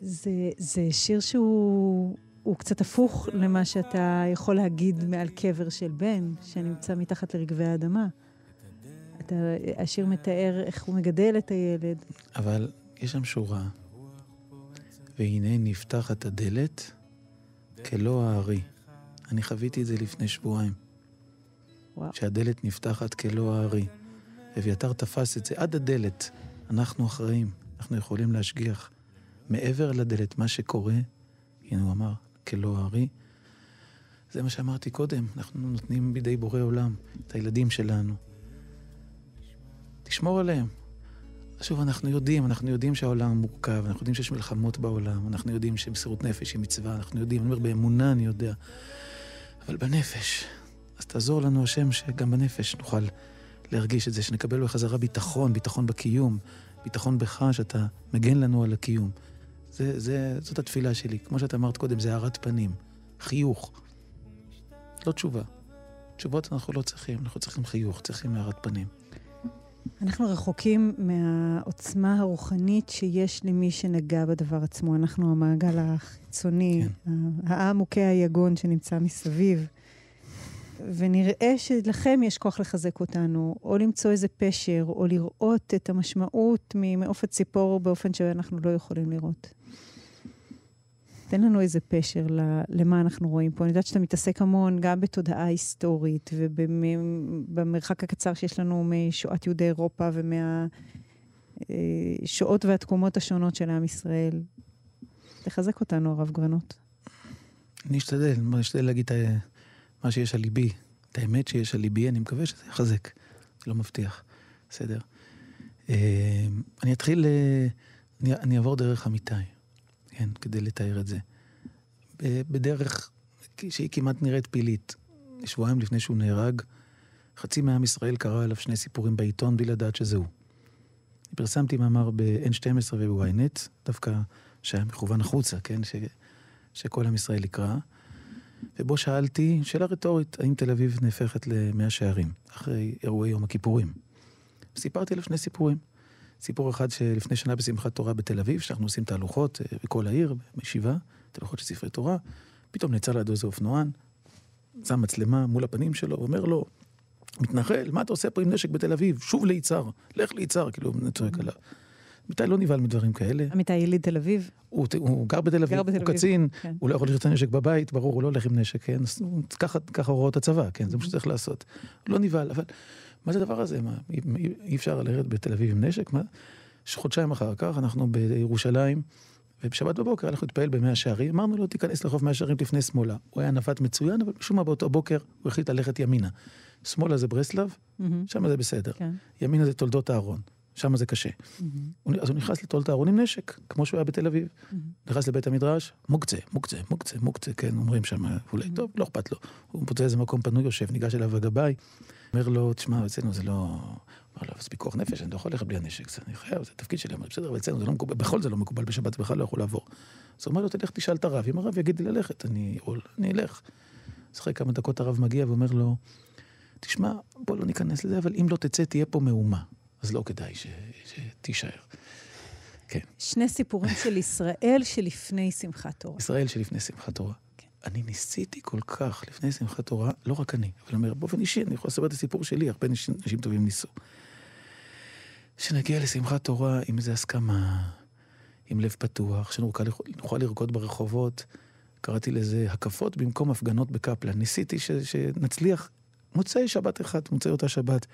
זה, זה שיר שהוא הוא קצת הפוך למה שאתה יכול להגיד מעל קבר של בן שנמצא מתחת לרגבי האדמה. אתה, השיר מתאר איך הוא מגדל את הילד. אבל יש שם שורה, והנה נפתחת הדלת כלא הארי. אני חוויתי את זה לפני שבועיים. וואו. שהדלת נפתחת כלא הארי. אביתר תפס את זה עד הדלת. אנחנו אחראים, אנחנו יכולים להשגיח. מעבר לדלת, מה שקורה, הנה הוא אמר, כלא הארי, זה מה שאמרתי קודם, אנחנו נותנים בידי בורא עולם את הילדים שלנו. תשמור עליהם. שוב, אנחנו יודעים, אנחנו יודעים שהעולם מורכב, אנחנו יודעים שיש מלחמות בעולם, אנחנו יודעים שמסירות נפש היא מצווה, אנחנו יודעים, אני אומר, באמונה אני יודע. אבל בנפש, אז תעזור לנו השם שגם בנפש נוכל להרגיש את זה, שנקבל בחזרה ביטחון, ביטחון בקיום, ביטחון בך שאתה מגן לנו על הקיום. זה, זה, זאת התפילה שלי. כמו שאת אמרת קודם, זה הארת פנים, חיוך. לא תשובה. תשובות אנחנו לא צריכים, אנחנו צריכים חיוך, צריכים הארת פנים. אנחנו רחוקים מהעוצמה הרוחנית שיש למי שנגע בדבר עצמו. אנחנו המעגל החיצוני, כן. העמוקי היגון שנמצא מסביב. ונראה שלכם יש כוח לחזק אותנו, או למצוא איזה פשר, או לראות את המשמעות ממעוף הציפור באופן שאנחנו לא יכולים לראות. תן לנו איזה פשר למה אנחנו רואים פה. אני יודעת שאתה מתעסק המון גם בתודעה היסטורית ובמרחק הקצר שיש לנו משואת יהודי אירופה ומהשואות והתקומות השונות של עם ישראל. תחזק אותנו, הרב גרנות. אני אשתדל, אני אשתדל להגיד את ה- מה שיש על ליבי, את האמת שיש על ליבי, אני מקווה שזה יחזק, לא מבטיח, בסדר. אה, אני אתחיל, אה, אני, אני אעבור דרך אמיתי, כן, כדי לתאר את זה. בדרך שהיא כמעט נראית פלילית. שבועיים לפני שהוא נהרג, חצי מעם ישראל קרא עליו שני סיפורים בעיתון בלי לדעת שזה הוא. פרסמתי מאמר ב-N12 וב-ynet, דווקא שהיה מכוון החוצה, כן? ש... שכל עם ישראל יקרא. ובו שאלתי, שאלה רטורית, האם תל אביב נהפכת למאה שערים, אחרי אירועי יום הכיפורים. סיפרתי עליו שני סיפורים. סיפור אחד שלפני שנה בשמחת תורה בתל אביב, שאנחנו עושים תהלוכות אה, בכל העיר, בישיבה, תהלוכות של ספרי תורה, פתאום נעצר לידו איזה אופנוען, שם מצלמה מול הפנים שלו, ואומר לו, מתנחל, מה אתה עושה פה עם נשק בתל אביב? שוב ליצהר, לך ליצהר, כאילו, צועק עליו. אמיתי לא נבהל מדברים כאלה. עמיתי יליד תל אביב. הוא, הוא גר בתל אביב, הוא קצין, כן. הוא לא יכול לשאול את הנשק בבית, ברור, הוא לא הולך עם נשק, כן? הוא- ככה, ככה הוראות הצבא, כן? זה מה שצריך לעשות. לא נבהל, אבל מה זה הדבר הזה? מה, אי, אי- אי אפשר ללכת בתל אביב עם נשק? מה? חודשיים אחר כך, אנחנו בירושלים, ובשבת בבוקר הלכנו להתפעל במאה שערים, אמרנו לו, תיכנס לחוף מאה שערים, תפנה שמאלה. הוא היה נווט מצוין, אבל משום מה באותו בוקר הוא החליט ללכת ימינה. שמאלה זה ברסלב, מהמם, שם זה בסדר. כן. ימינה זה תולדות אהרון, שם זה קשה. הוא- אז הוא נכנס לתולדות אהרון עם נשק, כמו שהוא היה בתל אביב. נכנס לבית המדרש, מוקצה, מוקצה, מוקצה, מוקצה, כן, אומרים שם, אולי טוב, לא אכפת לו. הוא מוצא איזה מקום פנוי, יושב, ניגש אליו הגבאי, אומר לו, תשמע, אצלנו זה לא... אמר לו, זה פיקוח נפש, אני לא יכול ללכת בלי הנשק, זה- אני חייב, זה תפקיד שלי, אבל בסדר, אבל אצלנו זה לא מקובל, בכל זה לא מקובל, בשבת זה בכלל לא יכול לעבור. אז הוא אומר לו, תלך תשאל את הרב, אם הרב יגיד לי ללכת, אני יכול, אני אלך. אז אחרי כמה דקות הרב מגיע ואומר לו, תשמע, בוא לא ניכנס לזה, אבל אם לא תצא, תהיה פה מהומה. אז לא כדאי ש... שתישאר. כן. שני סיפורים של ישראל שלפני שמחת תורה. ישראל שלפני שמחת תורה. אני ניסיתי כל כך לפני שמחת תורה, לא רק אני, אבל אומר, באופן אישי, אני יכול לספר את הסיפור שלי, הרבה אנשים, אנשים טובים ניסו. שנגיע לשמחת תורה עם איזו הסכמה, עם לב פתוח, שנוכל נוכל לרקוד ברחובות. קראתי לזה הקפות במקום הפגנות בקפלן. ניסיתי ש, שנצליח מוצאי שבת אחד, מוצאי אותה שבת,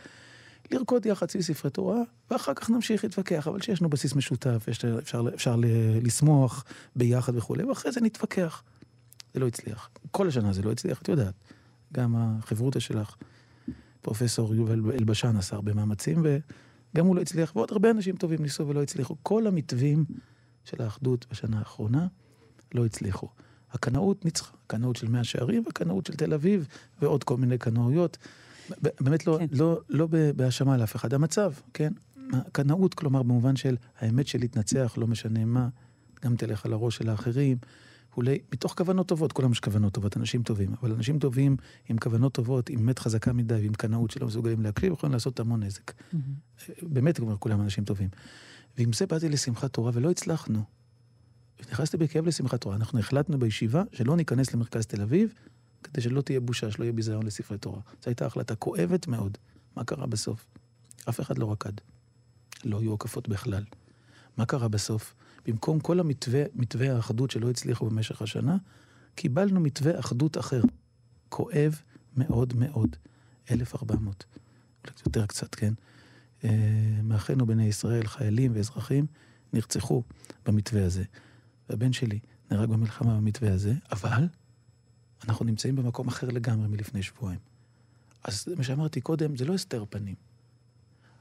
לרקוד יחד סביב ספרי תורה, ואחר כך נמשיך להתווכח, אבל שיש לנו בסיס משותף, יש, אפשר, אפשר לשמוח ביחד וכולי, ואחרי זה נתווכח. זה לא הצליח. כל השנה זה לא הצליח, את יודעת. גם החברותא שלך, פרופסור יובל אלבשן עשה הרבה מאמצים, וגם הוא לא הצליח, ועוד הרבה אנשים טובים ניסו ולא הצליחו. כל המתווים של האחדות בשנה האחרונה לא הצליחו. הקנאות ניצחה, הקנאות של מאה שערים והקנאות של תל אביב ועוד כל מיני קנאויות. באמת לא, כן. לא, לא בהאשמה לאף אחד. המצב, כן? הקנאות, כלומר, במובן של האמת של להתנצח, לא משנה מה, גם תלך על הראש של האחרים, אולי, מתוך כוונות טובות, כולם יש כוונות טובות, אנשים טובים, אבל אנשים טובים עם כוונות טובות, עם אמת חזקה מדי ועם קנאות שלא מסוגלים להקשיב, יכולים לעשות המון נזק. באמת, כלומר, כולם אנשים טובים. ועם זה באתי לשמחת תורה ולא הצלחנו. נכנסתי בכאב לשמחת תורה. אנחנו החלטנו בישיבה שלא ניכנס למרכז תל אביב, כדי שלא תהיה בושה, שלא יהיה ביזיון לספרי תורה. זו הייתה החלטה כואבת מאוד. מה קרה בסוף? אף אחד לא רקד. לא היו הקפות בכלל. מה קרה בסוף? במקום כל המתווה, מתווה האחדות שלא הצליחו במשך השנה, קיבלנו מתווה אחדות אחר. כואב מאוד מאוד. 1,400. אולי יותר קצת, כן? אה, מאחינו בני ישראל, חיילים ואזרחים, נרצחו במתווה הזה. והבן שלי נהרג במלחמה במתווה הזה, אבל אנחנו נמצאים במקום אחר לגמרי מלפני שבועיים. אז מה שאמרתי קודם, זה לא הסתר פנים.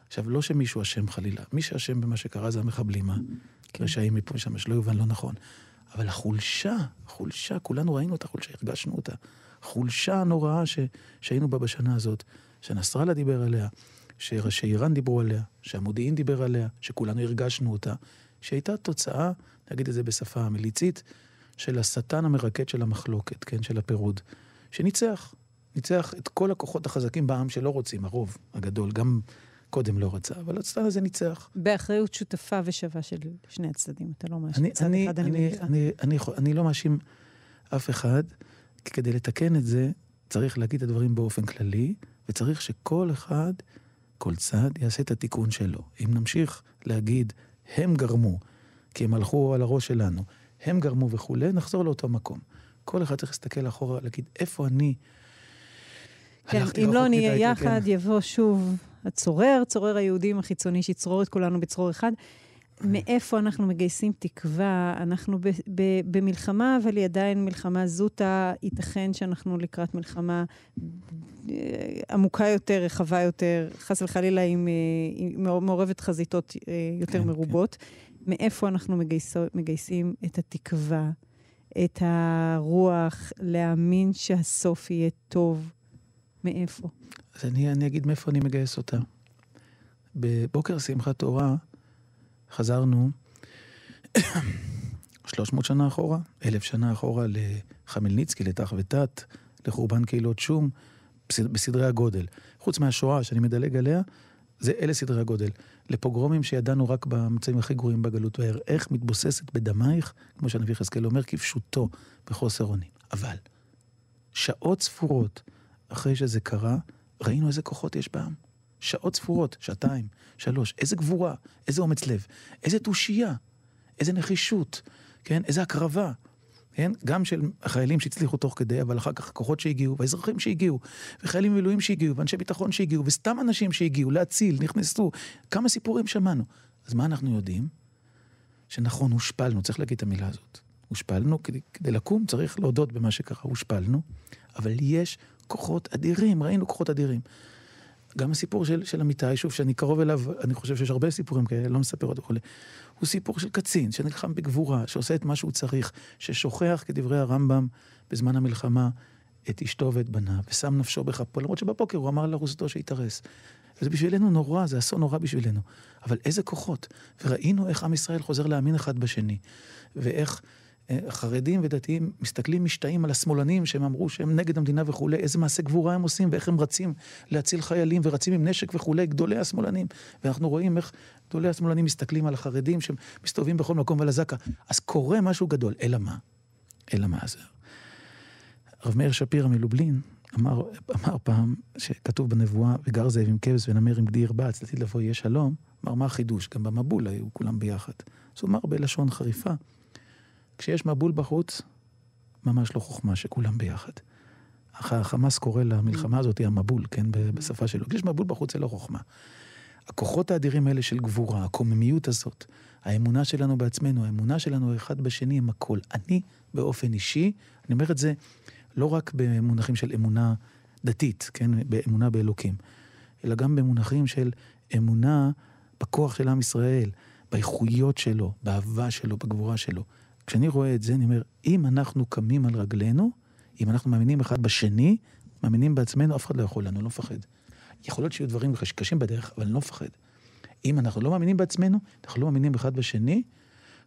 עכשיו, לא שמישהו אשם חלילה, מי שאשם במה שקרה זה המחבלים, הרשעים מפה ושם, שלא יובן לא נכון. אבל החולשה, החולשה, כולנו ראינו את החולשה, הרגשנו אותה. חולשה הנוראה ש, שהיינו בה בשנה הזאת, שנסראללה דיבר עליה, שראשי איראן דיברו עליה, שהמודיעין דיבר עליה, שכולנו הרגשנו אותה, שהייתה תוצאה, נגיד את זה בשפה המליצית, של השטן המרקד של המחלוקת, כן, של הפירוד, שניצח, ניצח את כל הכוחות החזקים בעם שלא רוצים, הרוב הגדול, גם קודם לא רצה, אבל השטן הזה ניצח. באחריות שותפה ושווה של שני הצדדים. אתה לא מאשים אני, צד אני, אחד, אני אני, מניחה. אני, אני, יכול- אני לא מאשים אף אחד, כי כדי לתקן את זה, צריך להגיד את הדברים באופן כללי, וצריך שכל אחד, כל צד, יעשה את התיקון שלו. אם נמשיך להגיד, הם גרמו, כי הם הלכו על הראש שלנו, הם גרמו וכולי, נחזור לאותו מקום. כל אחד צריך להסתכל אחורה, להגיד, איפה אני כן, אם לא נהיה כן, יחד, כן. יבוא שוב הצורר, צורר היהודים החיצוני שיצרור את כולנו בצרור אחד. מאיפה אנחנו מגייסים תקווה? אנחנו ב- ב- במלחמה, אבל היא עדיין מלחמה זוטה. ייתכן שאנחנו לקראת מלחמה אה, עמוקה יותר, רחבה יותר, חס וחלילה עם, אה, עם מעורבת חזיתות אה, יותר כן, מרובות. מאיפה אנחנו מגייסו, מגייסים את התקווה, את הרוח להאמין שהסוף יהיה טוב? מאיפה? אז אני, אני אגיד מאיפה אני מגייס אותה. בבוקר שמחת תורה חזרנו 300 שנה אחורה, אלף שנה אחורה לחמלניצקי, לתח ותת, לחורבן קהילות שום, בסד- בסדרי הגודל. חוץ מהשואה שאני מדלג עליה, זה אלה סדרי הגודל. לפוגרומים שידענו רק במצבים הכי גרועים בגלות והער. איך מתבוססת בדמייך, כמו שהנביא יחזקאל אומר, כפשוטו, בחוסר אונים. אבל, שעות ספורות אחרי שזה קרה, ראינו איזה כוחות יש בעם. שעות ספורות, שעתיים, שלוש, איזה גבורה, איזה אומץ לב, איזה תושייה, איזה נחישות, כן? איזה הקרבה. כן? גם של החיילים שהצליחו תוך כדי, אבל אחר כך כוחות שהגיעו, והאזרחים שהגיעו, וחיילים במילואים שהגיעו, ואנשי ביטחון שהגיעו, וסתם אנשים שהגיעו להציל, נכנסו, כמה סיפורים שמענו. אז מה אנחנו יודעים? שנכון, הושפלנו, צריך להגיד את המילה הזאת. הושפלנו, כדי, כדי לקום צריך להודות במה שקרה, הושפלנו, אבל יש כוחות אדירים, ראינו כוחות אדירים. גם הסיפור של, של אמיתי, שוב, שאני קרוב אליו, אני חושב שיש הרבה סיפורים כאלה, לא מספר עוד וכולי. הוא סיפור של קצין שנלחם בגבורה, שעושה את מה שהוא צריך, ששוכח, כדברי הרמב"ם, בזמן המלחמה, את אשתו ואת בניו, ושם נפשו בכפו, למרות שבבוקר הוא אמר לארוסתו שיתארס. וזה בשבילנו נורא, זה אסון נורא בשבילנו. אבל איזה כוחות. וראינו איך עם ישראל חוזר להאמין אחד בשני. ואיך חרדים ודתיים מסתכלים, משתאים על השמאלנים שהם אמרו שהם נגד המדינה וכולי, איזה מעשה גבורה הם עושים ואיך הם רצים להציל חיילים ורצים עם נשק וכולי, גדולי השמאלנים. ואנחנו רואים איך גדולי השמאלנים מסתכלים על החרדים שמסתובבים בכל מקום ועל הזקה. אז קורה משהו גדול. אלא מה? אלא מה זה? הרב מאיר שפירא מלובלין אמר, אמר פעם, שכתוב בנבואה, וגר זאב עם כבש ונמר עם גדי ירבץ, לעתיד לבוא יהיה שלום, אמר, מה החידוש? גם במבול היו כולם ביחד. אז הוא אמר בלשון חריפה, כשיש מבול בחוץ, ממש לא חוכמה שכולם ביחד. החמאס קורא למלחמה הזאת המבול, כן, בשפה שלו. כשיש מבול בחוץ זה לא חוכמה. הכוחות האדירים האלה של גבורה, הקוממיות הזאת, האמונה שלנו בעצמנו, האמונה שלנו אחד בשני הם הכל. אני באופן אישי, אני אומר את זה לא רק במונחים של אמונה דתית, כן, באמונה באלוקים, אלא גם במונחים של אמונה בכוח של עם ישראל, באיכויות שלו, באהבה שלו, בגבורה שלו. כשאני רואה את זה, אני אומר, אם אנחנו קמים על רגלינו, אם אנחנו מאמינים אחד בשני, מאמינים בעצמנו, אף אחד לא יכול לנו, לא מפחד. יכול להיות שיהיו דברים קש- קשים בדרך, אבל אני לא מפחד. אם אנחנו לא מאמינים בעצמנו, אנחנו לא מאמינים אחד בשני,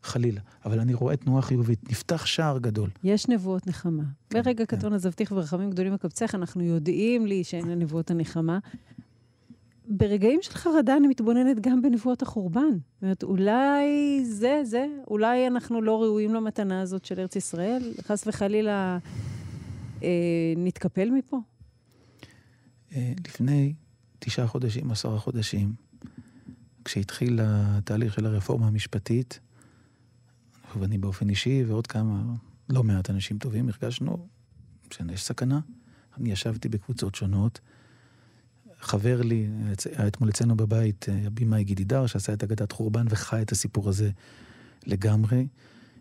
חלילה. אבל אני רואה תנועה חיובית, נפתח שער גדול. יש נבואות נחמה. כן, ברגע כן. קטון עזבתיך ורחמים גדולים מקבצך, אנחנו יודעים לי שאין לנבואות הנחמה. ברגעים של חרדה אני מתבוננת גם בנבואות החורבן. זאת אומרת, אולי זה, זה, אולי אנחנו לא ראויים למתנה הזאת של ארץ ישראל, חס וחלילה אה, נתקפל מפה. אה, לפני תשעה חודשים, עשרה חודשים, כשהתחיל התהליך של הרפורמה המשפטית, ואני באופן אישי ועוד כמה, לא מעט אנשים טובים, הרגשנו שיש סכנה. אני ישבתי בקבוצות שונות. חבר לי, היה אתמול אצלנו בבית, הבמאי גידידר, שעשה את אגדת חורבן וחי את הסיפור הזה לגמרי.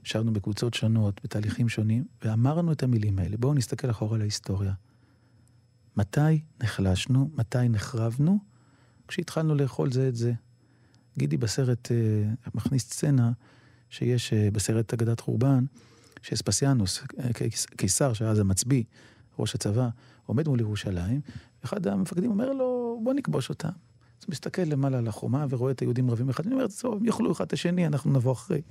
ישבנו בקבוצות שונות, בתהליכים שונים, ואמרנו את המילים האלה. בואו נסתכל אחורה להיסטוריה. מתי נחלשנו, מתי נחרבנו? כשהתחלנו לאכול זה את זה. גידי בסרט אה, מכניס סצנה שיש אה, בסרט אגדת חורבן, שאספסיאנוס, אה, קיס- קיסר, שהיה אז המצביא, ראש הצבא, עומד מול ירושלים, ואחד המפקדים אומר לו, בוא נכבוש אותם. אז הוא מסתכל למעלה על החומה ורואה את היהודים רבים אחד, אני אומר, טוב, הם יאכלו אחד את השני, אנחנו נבוא אחרי.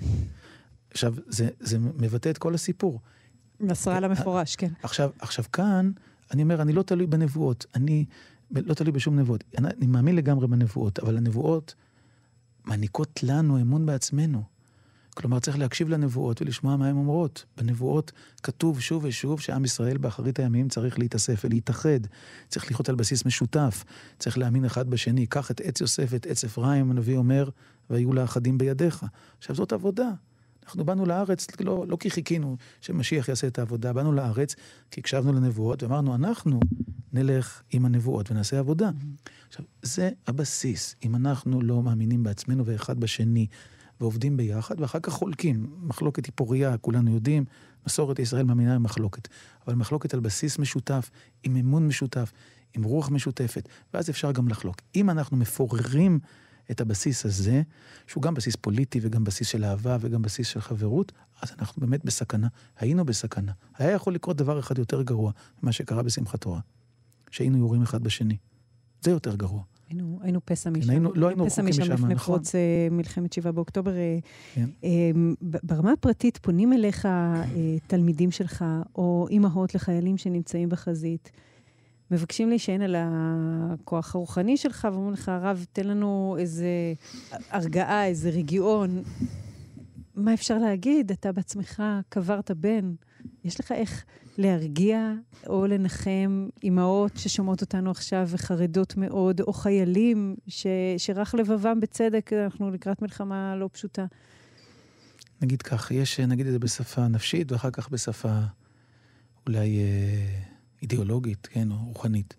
עכשיו, זה, זה מבטא את כל הסיפור. נסראללה מפורש, כן. עכשיו, עכשיו כאן, אני אומר, אני לא תלוי בנבואות, אני לא תלוי בשום נבואות. אני, אני מאמין לגמרי בנבואות, אבל הנבואות מעניקות לנו אמון בעצמנו. כלומר, צריך להקשיב לנבואות ולשמוע מה הן אומרות. בנבואות כתוב שוב ושוב שעם ישראל באחרית הימים צריך להתאסף ולהתאחד. צריך לחיות על בסיס משותף. צריך להאמין אחד בשני. קח את עץ יוסף ואת עץ אפרים, הנביא אומר, והיו לאחדים בידיך. עכשיו, זאת עבודה. אנחנו באנו לארץ לא, לא כי חיכינו שמשיח יעשה את העבודה, באנו לארץ כי הקשבנו לנבואות ואמרנו, אנחנו נלך עם הנבואות ונעשה עבודה. עכשיו, זה הבסיס. אם אנחנו לא מאמינים בעצמנו ואחד בשני, ועובדים ביחד, ואחר כך חולקים. מחלוקת היא פוריה, כולנו יודעים, מסורת ישראל מאמינה במחלוקת. אבל מחלוקת על בסיס משותף, עם אמון משותף, עם רוח משותפת, ואז אפשר גם לחלוק. אם אנחנו מפוררים את הבסיס הזה, שהוא גם בסיס פוליטי וגם בסיס של אהבה וגם בסיס של חברות, אז אנחנו באמת בסכנה. היינו בסכנה. היה יכול לקרות דבר אחד יותר גרוע ממה שקרה בשמחת תורה. שהיינו יורים אחד בשני. זה יותר גרוע. היינו, היינו פסע משם. היינו- לא היינו רחוקים משם משם, לפני נכון. פרוץ אה, מלחמת שבעה באוקטובר. אה, כן. אה, ברמה הפרטית פונים אליך תלמידים שלך, או אימהות לחיילים שנמצאים בחזית, מבקשים להישען על הכוח הרוחני שלך, ואומרים לך, הרב, תן לנו איזה הרגעה, איזה רגיעון. מה אפשר להגיד? אתה בעצמך קברת בן. יש לך איך להרגיע או לנחם אימהות ששומעות אותנו עכשיו וחרדות מאוד, או חיילים ש, שרך לבבם בצדק, אנחנו לקראת מלחמה לא פשוטה. נגיד כך, יש, נגיד את זה בשפה נפשית ואחר כך בשפה אולי אה, אידיאולוגית, כן, או רוחנית.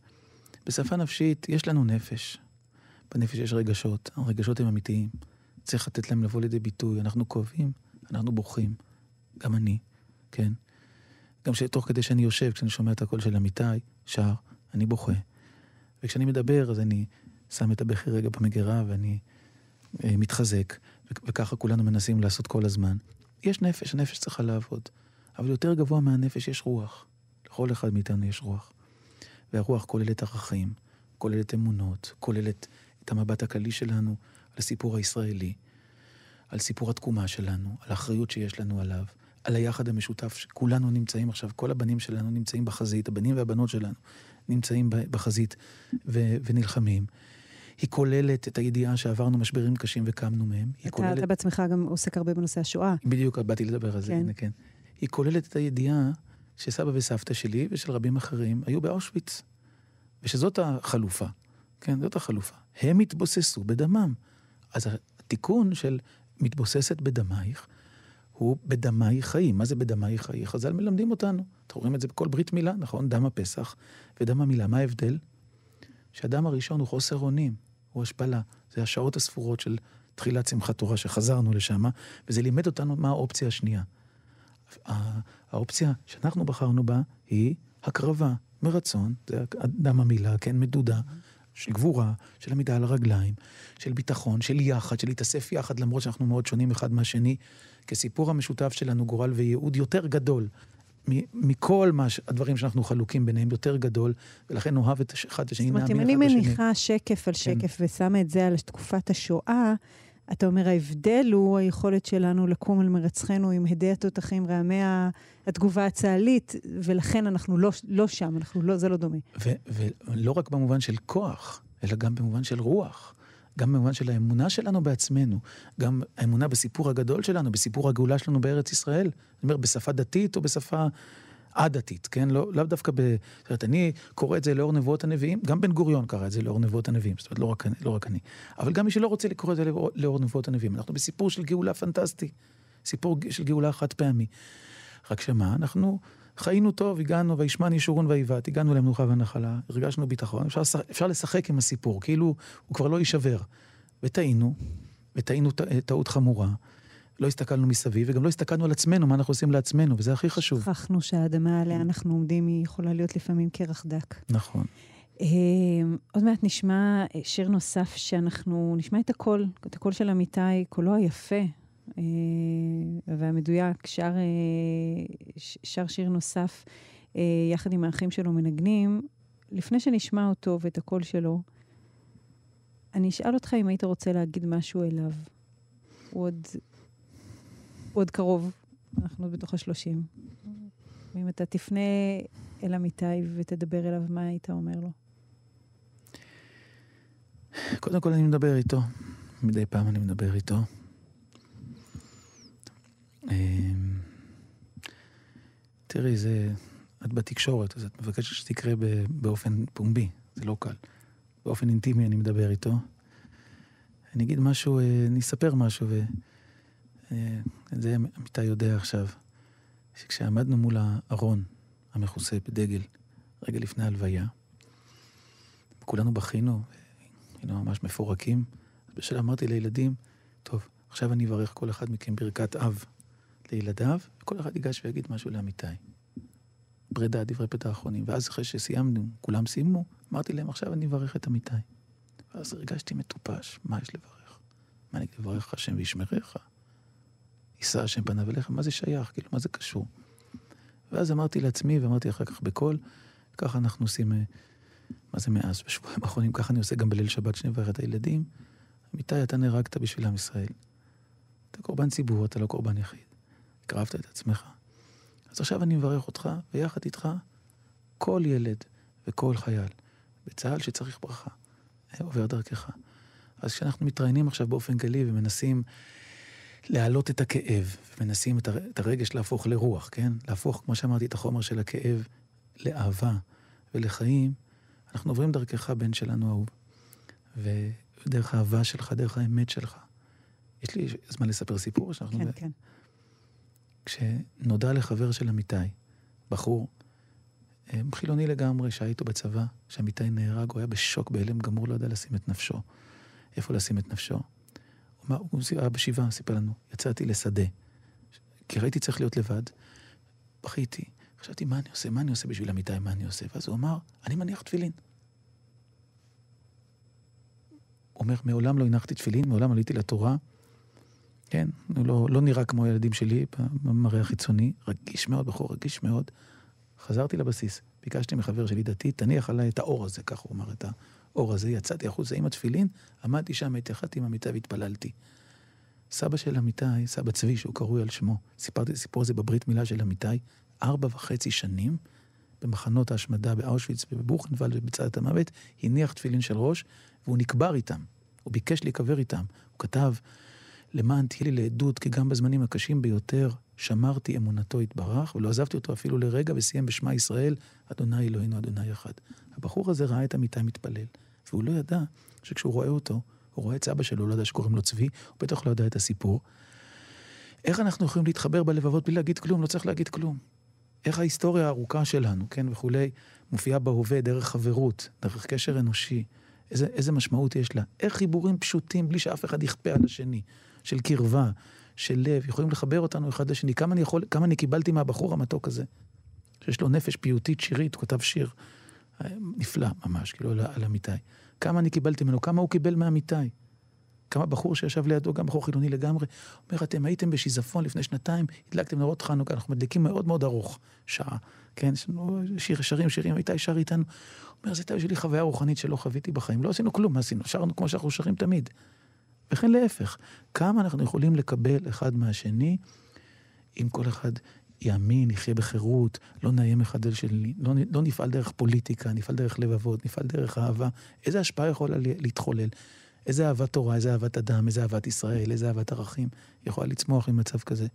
בשפה נפשית יש לנו נפש. בנפש יש רגשות, הרגשות הם אמיתיים. צריך לתת להם לבוא לידי ביטוי. אנחנו כואבים, אנחנו בוכים. גם אני, כן. גם שתוך כדי שאני יושב, כשאני שומע את הקול של אמיתי, שר, אני בוכה. וכשאני מדבר, אז אני שם את הבכי רגע במגירה ואני אה, מתחזק, ו- וככה כולנו מנסים לעשות כל הזמן. יש נפש, הנפש צריכה לעבוד. אבל יותר גבוה מהנפש יש רוח. לכל אחד מאיתנו יש רוח. והרוח כוללת ערכים, כוללת אמונות, כוללת את המבט הכללי שלנו על הסיפור הישראלי, על סיפור התקומה שלנו, על האחריות שיש לנו עליו, על היחד המשותף שכולנו נמצאים עכשיו, כל הבנים שלנו נמצאים בחזית, הבנים והבנות שלנו נמצאים בחזית ו- ונלחמים. היא כוללת את הידיעה שעברנו משברים קשים וקמנו מהם. אתה, כוללת... אתה בעצמך גם עוסק הרבה בנושא השואה. בדיוק, באתי לדבר על זה, כן. הנה, כן. היא כוללת את הידיעה שסבא וסבתא שלי ושל רבים אחרים היו באושוויץ, ושזאת החלופה, כן, זאת החלופה. הם התבוססו בדמם. אז התיקון של מתבוססת בדמייך, הוא בדמייך חיים. מה זה בדמייך חיים? חז"ל מלמדים אותנו. אתם רואים את זה בכל ברית מילה, נכון? דם הפסח ודם המילה. מה ההבדל? שהדם הראשון הוא חוסר אונים, הוא השפלה. זה השעות הספורות של תחילת שמחת תורה שחזרנו לשם, וזה לימד אותנו מה האופציה השנייה. הא- האופציה שאנחנו בחרנו בה היא הקרבה, מרצון, זה דם המילה, כן, מדודה, של גבורה, של עמידה על הרגליים, של ביטחון, של יחד, של להתאסף יחד, למרות שאנחנו מאוד שונים אחד מהשני, כסיפור המשותף שלנו, גורל וייעוד יותר גדול. מ- מכל מה הדברים שאנחנו חלוקים ביניהם יותר גדול, ולכן נאהב את אחד את השני, זאת אומרת, נאמין אם אני אחד. מניחה שקף על כן. שקף ושמה את זה על תקופת השואה, אתה אומר, ההבדל הוא היכולת שלנו לקום על מרצחנו עם הדי התותחים, רעמי התגובה הצה"לית, ולכן אנחנו לא, לא שם, אנחנו לא, זה לא דומה. ולא רק במובן של כוח, אלא גם במובן של רוח. גם במובן של האמונה שלנו בעצמנו, גם האמונה בסיפור הגדול שלנו, בסיפור הגאולה שלנו בארץ ישראל. אני אומר, בשפה דתית או בשפה א-דתית, כן? לא, לאו דווקא ב... זאת אומרת, אני קורא את זה לאור נבואות הנביאים, גם בן גוריון קרא את זה לאור נבואות הנביאים, זאת אומרת, לא רק, לא רק אני. אבל גם מי שלא רוצה לקרוא את זה לאור, לאור נבואות הנביאים. אנחנו בסיפור של גאולה פנטסטי, סיפור של גאולה חד פעמי. רק שמה, אנחנו חיינו טוב, הגענו, וישמן ישורון ויבעט, הגענו למנוחה ונחלה, הרגשנו ביטחון, אפשר, אפשר לשחק עם הסיפור, כאילו הוא כבר לא יישבר. וטעינו, וטעינו טעות חמורה, לא הסתכלנו מסביב, וגם לא הסתכלנו על עצמנו, מה אנחנו עושים לעצמנו, וזה הכי חשוב. שכחנו שהאדמה עליה אנחנו עומדים היא יכולה להיות לפעמים קרח דק. נכון. אה, עוד מעט נשמע שיר נוסף שאנחנו נשמע את הקול, את הקול של אמיתי, קולו היפה והמדויק, שר, אה, שר שיר נוסף אה, יחד עם האחים שלו מנגנים. לפני שנשמע אותו ואת הקול שלו, אני אשאל אותך אם היית רוצה להגיד משהו אליו. הוא עוד, הוא עוד קרוב, אנחנו בתוך השלושים. ואם אתה תפנה אל אמיתי ותדבר אליו, מה היית אומר לו? קודם כל אני מדבר איתו, מדי פעם אני מדבר איתו. אמ, תראי, זה... את בתקשורת, אז את מבקשת שתקרה באופן פומבי, זה לא קל. באופן אינטימי אני מדבר איתו. אני אגיד משהו, אה, אני אספר משהו, ואת זה אמיתי יודע עכשיו, שכשעמדנו מול הארון המכוסה בדגל, רגע לפני ההלוויה, כולנו בכינו, היינו ממש מפורקים. אז בשביל אמרתי לילדים, טוב, עכשיו אני אברך כל אחד מכם ברכת אב לילדיו, וכל אחד ייגש ויגיד משהו לאמיתי. פרידה, דברי פתע אחרונים. ואז אחרי שסיימנו, כולם סיימו, אמרתי להם, עכשיו אני אברך את אמיתי. ואז הרגשתי מטופש, מה יש לברך? מה אני אגיד לברך השם וישמרך? יישא השם פניו אליך, מה זה שייך? כאילו, מה זה קשור? ואז אמרתי לעצמי, ואמרתי אחר כך בקול, ככה אנחנו עושים, אה, מה זה מאז, בשבועיים האחרונים, ככה אני עושה גם בליל שבת שאני מברך את הילדים. אמיתי, אתה נהרגת בשביל עם ישראל. אתה קורבן ציבור, אתה לא קורבן יחיד. הקרבת את עצמך. אז עכשיו אני מברך אותך, ויחד איתך, כל ילד וכל חייל בצה"ל שצריך ברכה, אה, עובר דרכך. אז כשאנחנו מתראיינים עכשיו באופן גלי ומנסים להעלות את הכאב, ומנסים את הר- את הרגש להפוך לרוח, כן? להפוך, כמו שאמרתי, את החומר של הכאב לאהבה ולחיים, אנחנו עוברים דרכך, בן שלנו אהוב. ודרך האהבה שלך, דרך האמת שלך. יש לי זמן לספר סיפור? שאנחנו כן, ב- כן. כשנודע לחבר של אמיתי, בחור, אה, חילוני לגמרי, שהיה איתו בצבא, שאמיתי נהרג, הוא היה בשוק, בהלם גמור, לא ידע לשים את נפשו. איפה לשים את נפשו? הוא הוא היה בשבעה, סיפר לנו, יצאתי לשדה, כי ראיתי צריך להיות לבד, בכיתי, חשבתי, מה אני עושה? מה אני עושה בשביל אמיתי? מה אני עושה? ואז הוא אמר, אני מניח תפילין. הוא אומר, מעולם לא הנחתי תפילין, מעולם עליתי לתורה. כן, הוא לא, לא נראה כמו הילדים שלי במראה החיצוני, רגיש מאוד, בחור רגיש מאוד. חזרתי לבסיס, ביקשתי מחבר שלי דתי, תניח עליי את האור הזה, כך הוא אמר, את האור הזה. יצאתי החוצה עם התפילין, עמדתי שם, התייחדתי עם אמיתי והתפללתי. סבא של אמיתי, סבא צבי, שהוא קרוי על שמו, סיפרתי את הסיפור הזה בברית מילה של אמיתי, ארבע וחצי שנים, במחנות ההשמדה באושוויץ ובבוכנוולד ובצד המוות, הניח תפילין של ראש, והוא נקבר איתם. הוא ביקש להיקבר איתם. הוא כתב, למען תהיה לי לעדות, כי גם בזמנים הקשים ביותר שמרתי אמונתו יתברך, ולא עזבתי אותו אפילו לרגע, וסיים בשמע ישראל, אדוני אלוהינו, אדוני אחד. הבחור הזה ראה את אמיתי מתפלל, והוא לא ידע שכשהוא רואה אותו, הוא רואה את סבא שלו, לא ידע שקוראים לו צבי, הוא בטח לא ידע את הסיפור. איך אנחנו יכולים להתחבר בלבבות בלי להגיד כלום? לא צריך להגיד כלום. איך ההיסטוריה הארוכה שלנו, כן, וכולי, מופיעה בהווה דרך חברות, דרך קשר אנושי. איזה, איזה משמעות יש לה. איך חיבורים פשוטים, בלי שאף אחד יכפה על השני, של קרבה, של לב, יכולים לחבר אותנו אחד לשני. כמה אני, יכול, כמה אני קיבלתי מהבחור המתוק הזה, שיש לו נפש פיוטית, שירית, הוא כתב שיר אה, נפלא ממש, כאילו, על, על אמיתי. כמה אני קיבלתי ממנו, כמה הוא קיבל מאמיתי. כמה בחור שישב לידו, גם בחור חילוני לגמרי, אומר, אתם הייתם בשיזפון לפני שנתיים, הדלקתם נרות חנוכה, אנחנו מדליקים מאוד מאוד ארוך, שעה, כן, שיר, שרים, שירים, איתי שר איתנו. אומר, זו הייתה בשבילי חוויה רוחנית שלא חוויתי בחיים, לא עשינו כלום, מה עשינו? שרנו כמו שאנחנו שרים תמיד. וכן להפך, כמה אנחנו יכולים לקבל אחד מהשני, אם כל אחד יאמין, יחיה בחירות, לא נאיים אחד על שני, לא, לא נפעל דרך פוליטיקה, נפעל דרך לבבות, נפעל דרך אהבה, איזה השפעה יכולה להתחולל? איזה אהבת תורה, איזה אהבת אדם, איזה אהבת ישראל, איזה אהבת ערכים יכולה לצמוח ממצב כזה.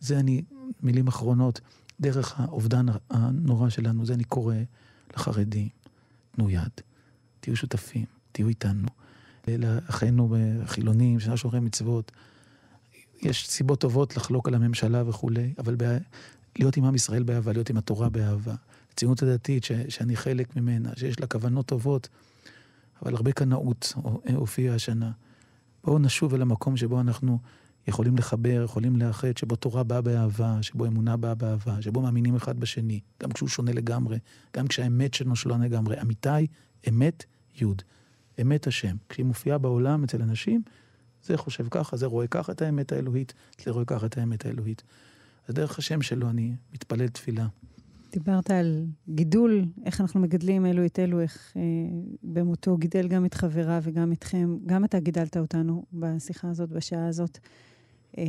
זה אני, מילים אחרונות, דרך האובדן הנורא שלנו, זה אני קורא לחרדים, תנו יד, תהיו שותפים, תהיו איתנו. לאחינו החילונים, שאנחנו שומרי מצוות, יש סיבות טובות לחלוק על הממשלה וכולי, אבל בה... להיות עם עם ישראל באהבה, להיות עם התורה באהבה. הציונות הדתית, ש... שאני חלק ממנה, שיש לה כוונות טובות, אבל הרבה קנאות הופיעה השנה. בואו נשוב אל המקום שבו אנחנו יכולים לחבר, יכולים לאחד, שבו תורה באה באהבה, שבו אמונה באה באהבה, שבו מאמינים אחד בשני, גם כשהוא שונה לגמרי, גם כשהאמת שלנו שונה לגמרי. אמיתי, אמת, יוד. אמת השם. כשהיא מופיעה בעולם אצל אנשים, זה חושב ככה, זה רואה ככה את האמת האלוהית, זה רואה ככה את האמת האלוהית. אז דרך השם שלו אני מתפלל תפילה. דיברת על גידול, איך אנחנו מגדלים אלו את אלו, איך אה, במותו גידל גם את חבריו וגם אתכם. גם אתה גידלת אותנו בשיחה הזאת, בשעה הזאת. אה,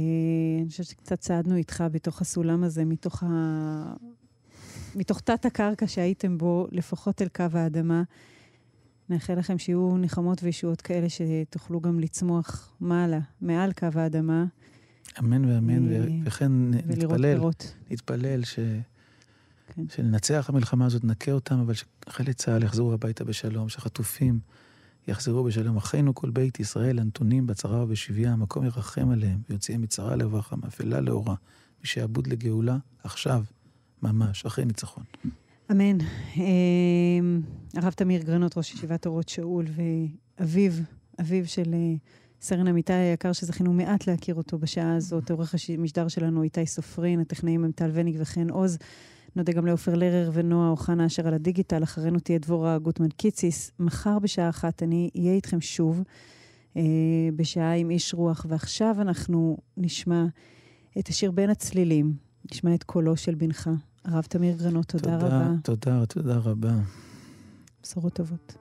אני חושבת שקצת צעדנו איתך בתוך הסולם הזה, מתוך, ה... מתוך תת הקרקע שהייתם בו, לפחות אל קו האדמה. נאחל לכם שיהיו נחמות וישועות כאלה שתוכלו גם לצמוח מעלה, מעל קו האדמה. אמן ואמן, אה, וכן נתפלל, פירות. נתפלל ש... כן. שננצח המלחמה הזאת, נכה אותם, אבל שחיילי צה"ל יחזרו הביתה בשלום, שחטופים יחזרו בשלום. אחינו כל בית ישראל הנתונים בצרה ובשביה, המקום ירחם עליהם, ויוציאם מצרה לברכה, מאפלה לאורה, משעבוד לגאולה, עכשיו, ממש, אחרי ניצחון. אמן. אה, הרב תמיר גרנות, ראש ישיבת אורות שאול, ואביו, אביו של אה, סרן אמיתי היקר, שזכינו מעט להכיר אותו בשעה הזאת, עורך המשדר שלנו איתי סופרין, הטכנאים הם טל וניג וחן עוז. נודה גם לעופר לרר ונועה אוחנה אשר על הדיגיטל, אחרינו תהיה דבורה גוטמן קיציס. מחר בשעה אחת אני אהיה איתכם שוב, אה, בשעה עם איש רוח, ועכשיו אנחנו נשמע את השיר בין הצלילים, נשמע את קולו של בנך. הרב תמיר גרנות, תודה, תודה רבה. תודה, תודה רבה. בשורות טובות.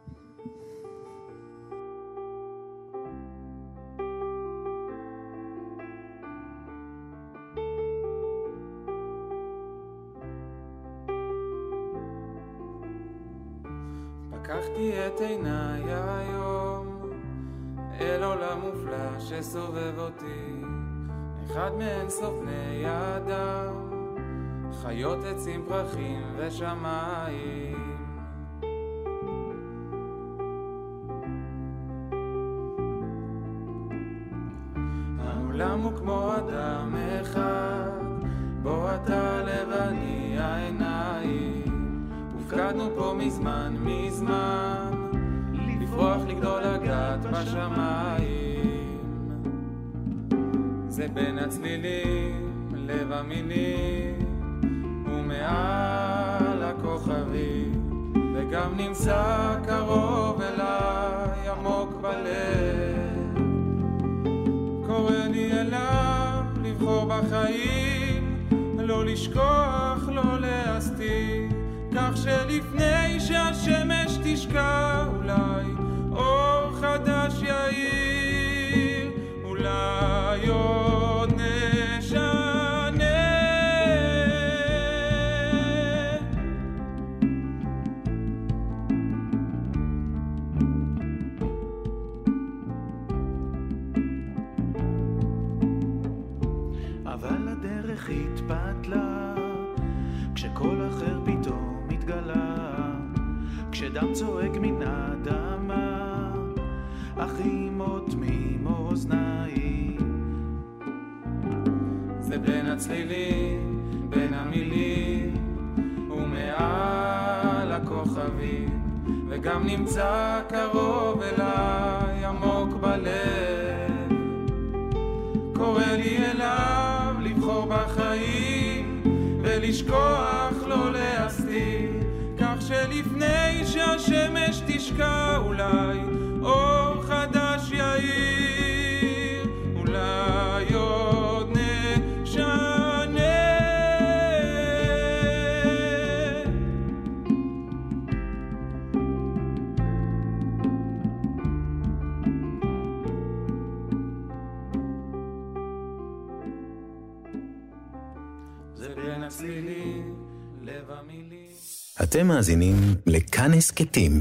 פקחתי את עיניי היום אל עולם מופלא שסובב אותי אחד מאין סוף בני אדם חיות עצים פרחים ושמיים. העולם הוא כמו אדם אחד בו אתה לבני העיניים. הופקדנו פה מזמן מזמן לפרוח לגדול לגעת בשמיים. זה בין הצלילים לב המילים ומעל הכוכבים וגם נמצא קרוב אליי עמוק בלב. קורא לי אליו לבחור בחיים לא לשכוח, לא להסתיר. כך שלפני שהשמש תשקע אולי אור חדש יאיר אולי עוד כשדם צועק מן האדמה, אחים אוטמים אוזניים. זה בין הצלילים, בין המילים ומעל הכוכבים וגם נמצא קרוב אליי עמוק בלב קורא לי אליו לבחור בחיים ולשכוח אולי אור חדש יאיר אולי עוד נשנה. זה בין הצלילים, אתם מאזינים לכאן הסכתים,